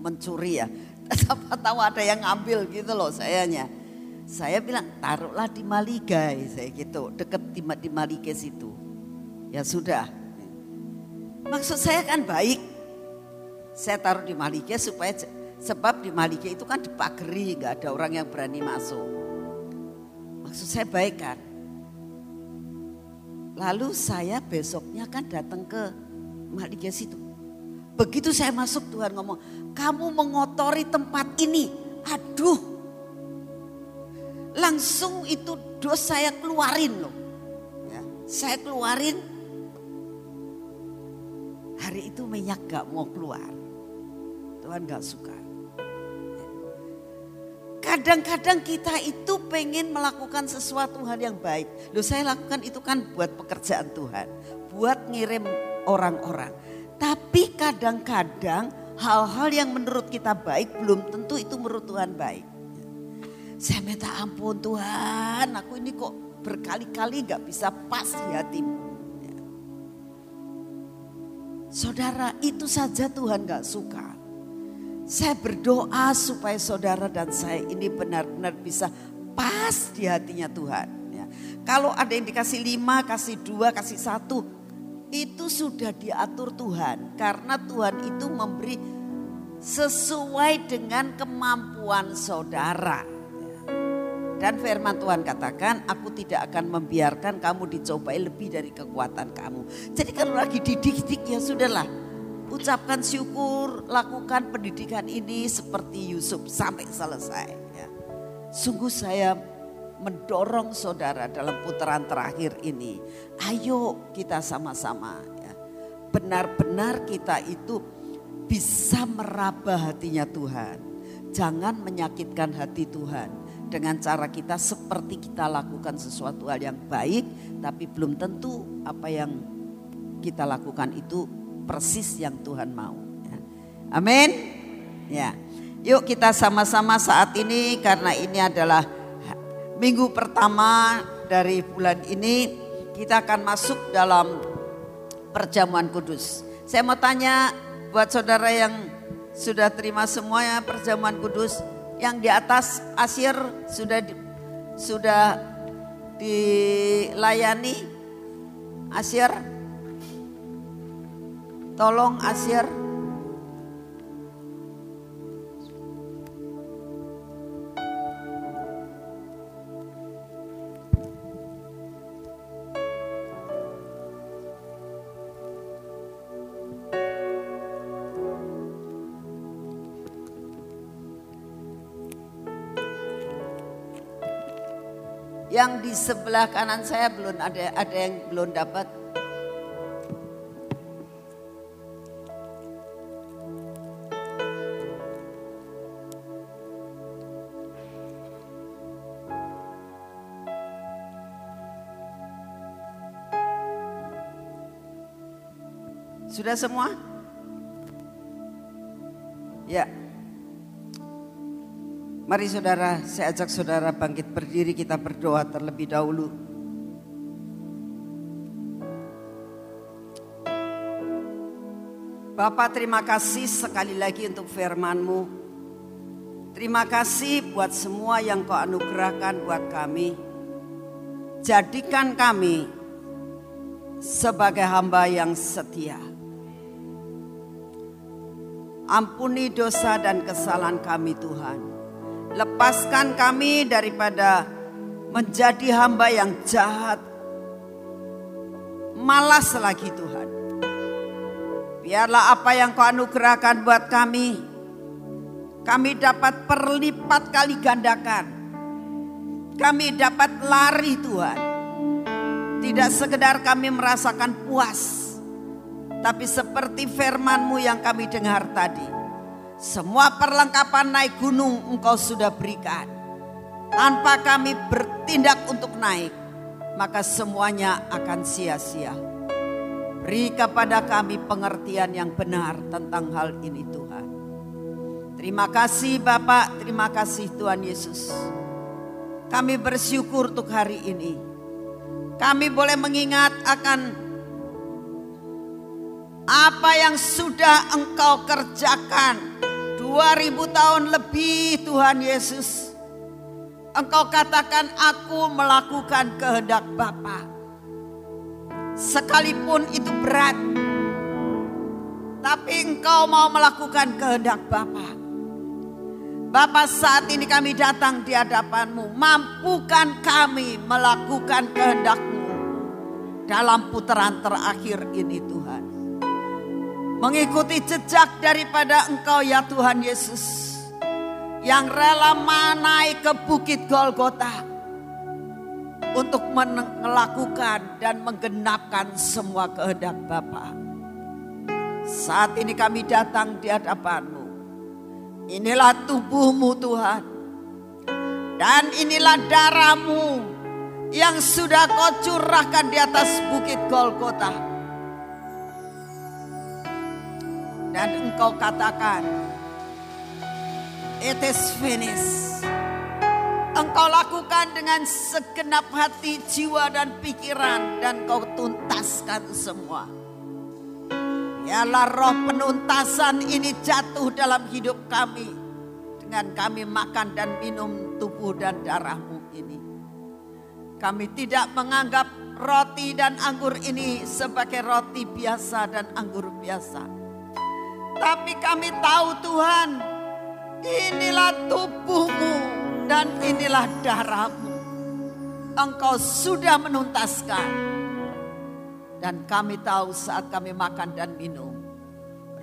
mencuri ya. *laughs* Siapa tahu ada yang ngambil gitu loh sayanya. Saya bilang taruhlah di Maligai saya gitu. Deket di, di Maligai situ. Ya sudah. Maksud saya kan baik. Saya taruh di Malike supaya sebab di Malike itu kan dipageri, nggak ada orang yang berani masuk. Maksud saya baik kan? Lalu saya besoknya kan datang ke Malike situ. Begitu saya masuk Tuhan ngomong, kamu mengotori tempat ini. Aduh, langsung itu dos saya keluarin loh. Ya, saya keluarin, hari itu minyak gak mau keluar. Tuhan gak suka. Kadang-kadang kita itu pengen melakukan sesuatu hal yang baik. Loh saya lakukan itu kan buat pekerjaan Tuhan. Buat ngirim orang-orang. Tapi kadang-kadang hal-hal yang menurut kita baik belum tentu itu menurut Tuhan baik. Saya minta ampun Tuhan, aku ini kok berkali-kali gak bisa pas di hatimu. Saudara itu saja Tuhan gak suka. Saya berdoa supaya saudara dan saya ini benar-benar bisa pas di hatinya Tuhan. Ya. Kalau ada yang dikasih lima, kasih dua, kasih satu, itu sudah diatur Tuhan. Karena Tuhan itu memberi sesuai dengan kemampuan saudara. Dan firman Tuhan katakan, aku tidak akan membiarkan kamu dicobai lebih dari kekuatan kamu. Jadi kalau lagi didik-didik ya sudahlah ucapkan syukur, lakukan pendidikan ini seperti Yusuf sampai selesai. Ya. Sungguh saya mendorong saudara dalam putaran terakhir ini. Ayo kita sama-sama ya. Benar-benar kita itu bisa meraba hatinya Tuhan. Jangan menyakitkan hati Tuhan dengan cara kita seperti kita lakukan sesuatu hal yang baik tapi belum tentu apa yang kita lakukan itu persis yang Tuhan mau. Ya. Amin. Ya. Yuk kita sama-sama saat ini karena ini adalah minggu pertama dari bulan ini kita akan masuk dalam perjamuan kudus. Saya mau tanya buat saudara yang sudah terima semuanya perjamuan kudus yang di atas asir sudah sudah dilayani asir Tolong Asyir. Yang di sebelah kanan saya belum ada ada yang belum dapat Sudah semua? Ya. Mari saudara, saya ajak saudara bangkit berdiri kita berdoa terlebih dahulu. Bapak terima kasih sekali lagi untuk firman-Mu. Terima kasih buat semua yang kau anugerahkan buat kami. Jadikan kami sebagai hamba yang setia. Ampuni dosa dan kesalahan kami Tuhan. Lepaskan kami daripada menjadi hamba yang jahat. Malas lagi Tuhan. Biarlah apa yang kau anugerahkan buat kami. Kami dapat perlipat kali gandakan. Kami dapat lari Tuhan. Tidak sekedar kami merasakan puas tapi seperti firmanmu yang kami dengar tadi. Semua perlengkapan naik gunung engkau sudah berikan. Tanpa kami bertindak untuk naik. Maka semuanya akan sia-sia. Beri kepada kami pengertian yang benar tentang hal ini Tuhan. Terima kasih Bapak, terima kasih Tuhan Yesus. Kami bersyukur untuk hari ini. Kami boleh mengingat akan apa yang sudah engkau kerjakan 2000 tahun lebih Tuhan Yesus. Engkau katakan aku melakukan kehendak Bapa. Sekalipun itu berat. Tapi engkau mau melakukan kehendak Bapa. Bapa saat ini kami datang di hadapanmu. Mampukan kami melakukan kehendakmu dalam putaran terakhir ini Tuhan. Mengikuti jejak daripada engkau ya Tuhan Yesus. Yang rela naik ke bukit Golgota. Untuk melakukan dan menggenapkan semua kehendak Bapa. Saat ini kami datang di hadapanmu Inilah tubuhmu Tuhan. Dan inilah darahmu yang sudah kau curahkan di atas bukit Golgota. Dan engkau katakan, it is finished. Engkau lakukan dengan segenap hati, jiwa dan pikiran dan kau tuntaskan semua. Biarlah roh penuntasan ini jatuh dalam hidup kami. Dengan kami makan dan minum tubuh dan darahmu ini. Kami tidak menganggap roti dan anggur ini sebagai roti biasa dan anggur biasa. Tapi kami tahu Tuhan, inilah tubuhmu dan inilah darahmu. Engkau sudah menuntaskan dan kami tahu saat kami makan dan minum,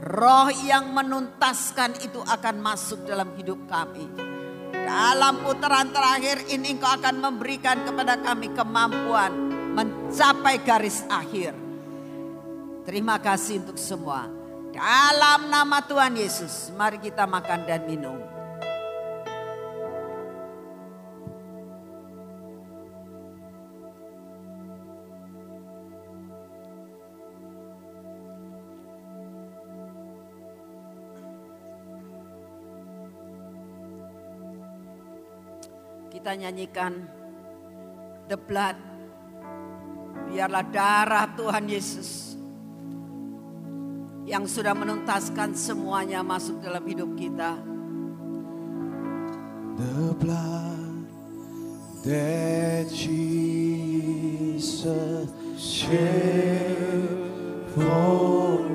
roh yang menuntaskan itu akan masuk dalam hidup kami. Dalam putaran terakhir ini engkau akan memberikan kepada kami kemampuan mencapai garis akhir. Terima kasih untuk semua. Dalam nama Tuhan Yesus, mari kita makan dan minum. Kita nyanyikan The Blood. Biarlah darah Tuhan Yesus yang sudah menuntaskan semuanya masuk dalam hidup kita. The blood that Jesus shed for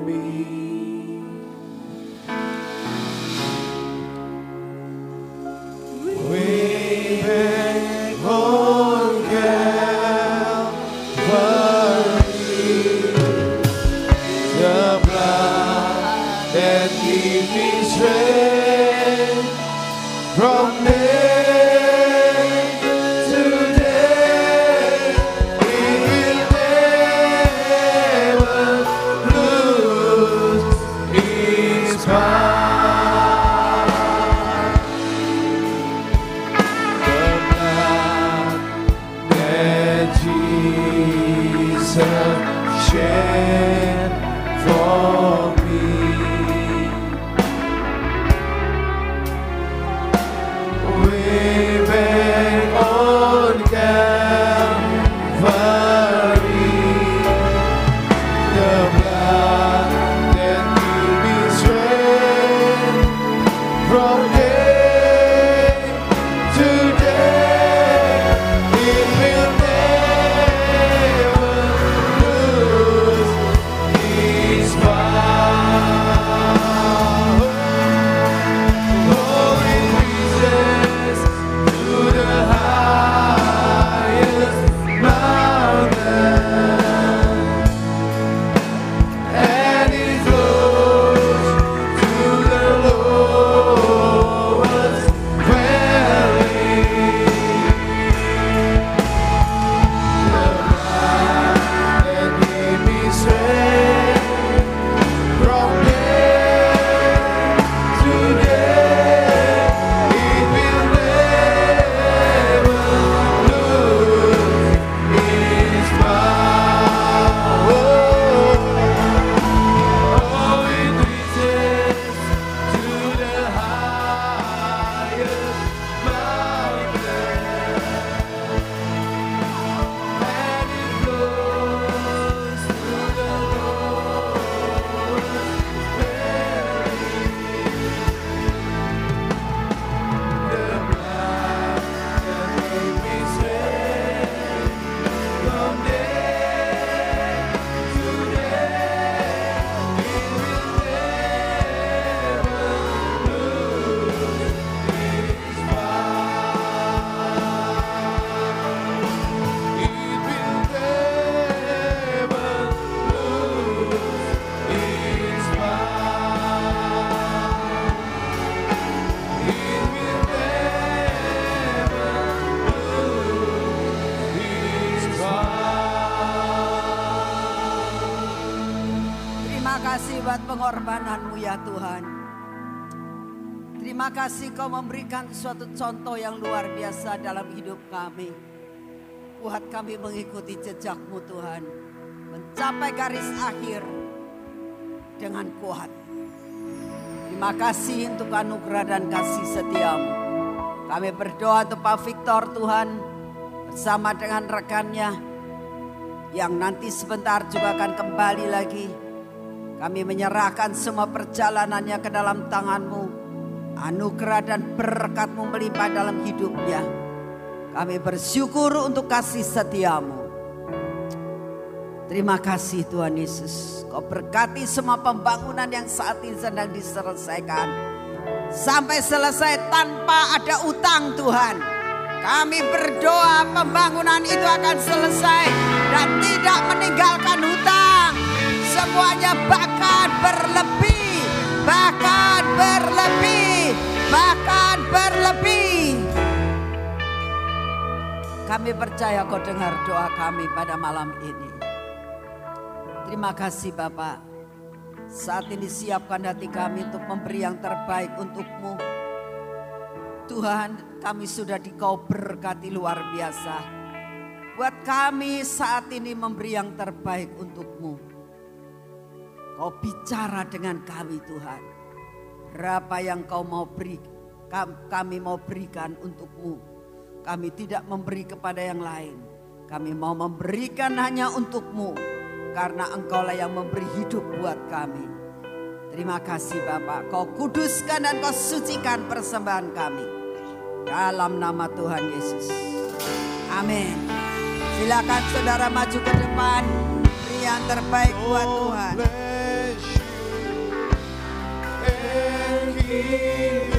kasih kau memberikan suatu contoh yang luar biasa dalam hidup kami. Buat kami mengikuti jejakmu Tuhan. Mencapai garis akhir dengan kuat. Terima kasih untuk anugerah dan kasih setiamu. Kami berdoa untuk Pak Victor Tuhan bersama dengan rekannya yang nanti sebentar juga akan kembali lagi. Kami menyerahkan semua perjalanannya ke dalam tanganmu. Anugerah dan berkatmu melimpah dalam hidupnya. Kami bersyukur untuk kasih setiamu. Terima kasih Tuhan Yesus. Kau berkati semua pembangunan yang saat ini sedang diselesaikan. Sampai selesai tanpa ada utang Tuhan. Kami berdoa pembangunan itu akan selesai dan tidak meninggalkan hutang. Semuanya bahkan berlebih, bahkan berlebih, bahkan berlebih. Kami percaya kau dengar doa kami pada malam ini. Terima kasih Bapak. Saat ini siapkan hati kami untuk memberi yang terbaik untukmu. Tuhan kami sudah dikau berkati luar biasa. Buat kami saat ini memberi yang terbaik untukmu. Kau bicara dengan kami Tuhan. Berapa yang kau mau beri, kami mau berikan untukmu. Kami tidak memberi kepada yang lain. Kami mau memberikan hanya untukmu. Karena engkaulah yang memberi hidup buat kami. Terima kasih Bapak. Kau kuduskan dan kau sucikan persembahan kami. Dalam nama Tuhan Yesus. Amin. Silakan saudara maju ke depan. Beri yang terbaik buat Tuhan. And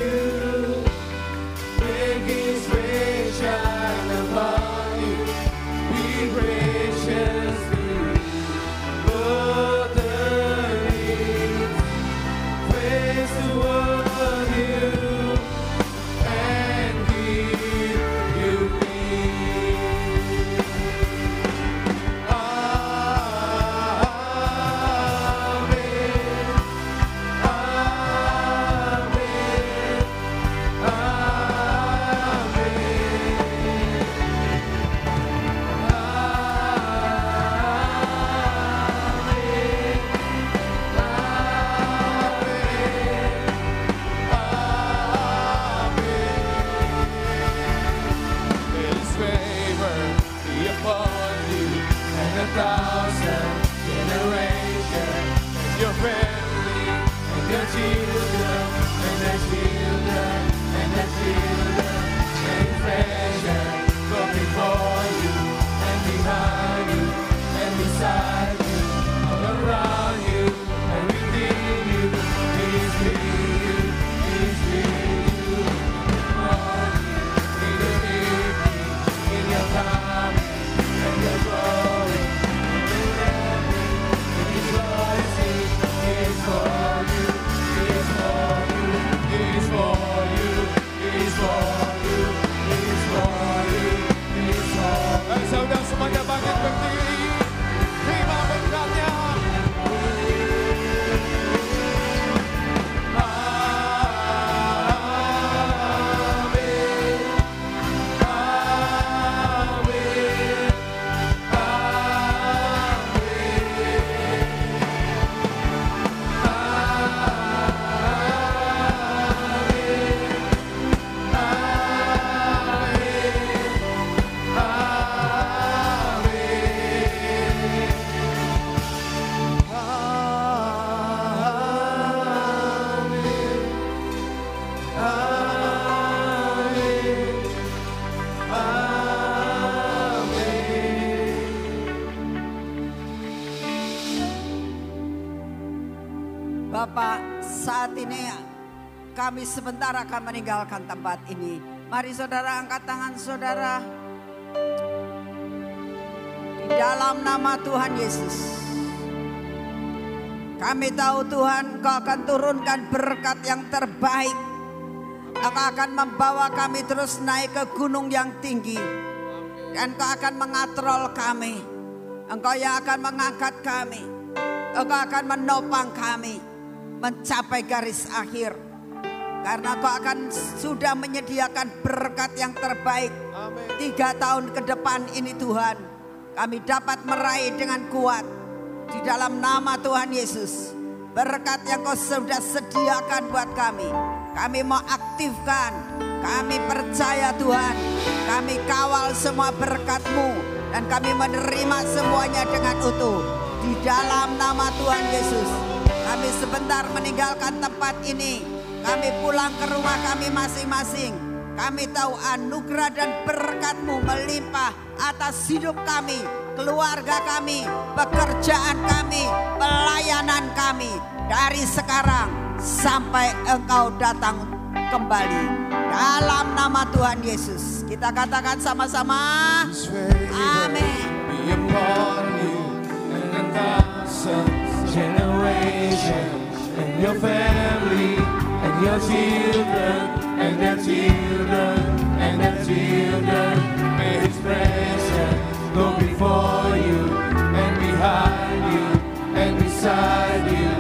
kami sebentar akan meninggalkan tempat ini. Mari saudara angkat tangan saudara. Di dalam nama Tuhan Yesus. Kami tahu Tuhan kau akan turunkan berkat yang terbaik. Engkau akan membawa kami terus naik ke gunung yang tinggi. Dan kau akan mengatrol kami. Engkau yang akan mengangkat kami. Engkau akan menopang kami mencapai garis akhir. Karena Engkau akan sudah menyediakan berkat yang terbaik. Tiga tahun ke depan ini Tuhan. Kami dapat meraih dengan kuat. Di dalam nama Tuhan Yesus. Berkat yang kau sudah sediakan buat kami. Kami mau aktifkan. Kami percaya Tuhan. Kami kawal semua berkatmu. Dan kami menerima semuanya dengan utuh. Di dalam nama Tuhan Yesus. Kami sebentar meninggalkan tempat ini. Kami pulang ke rumah kami masing-masing. Kami tahu anugerah dan berkatmu melimpah atas hidup kami, keluarga kami, pekerjaan kami, pelayanan kami. Dari sekarang sampai engkau datang kembali. Dalam nama Tuhan Yesus. Kita katakan sama-sama. His favor Amen. be upon you and a thousand generations and your family and your children, and their children, and their children. May His presence go before you, and behind you, and beside you.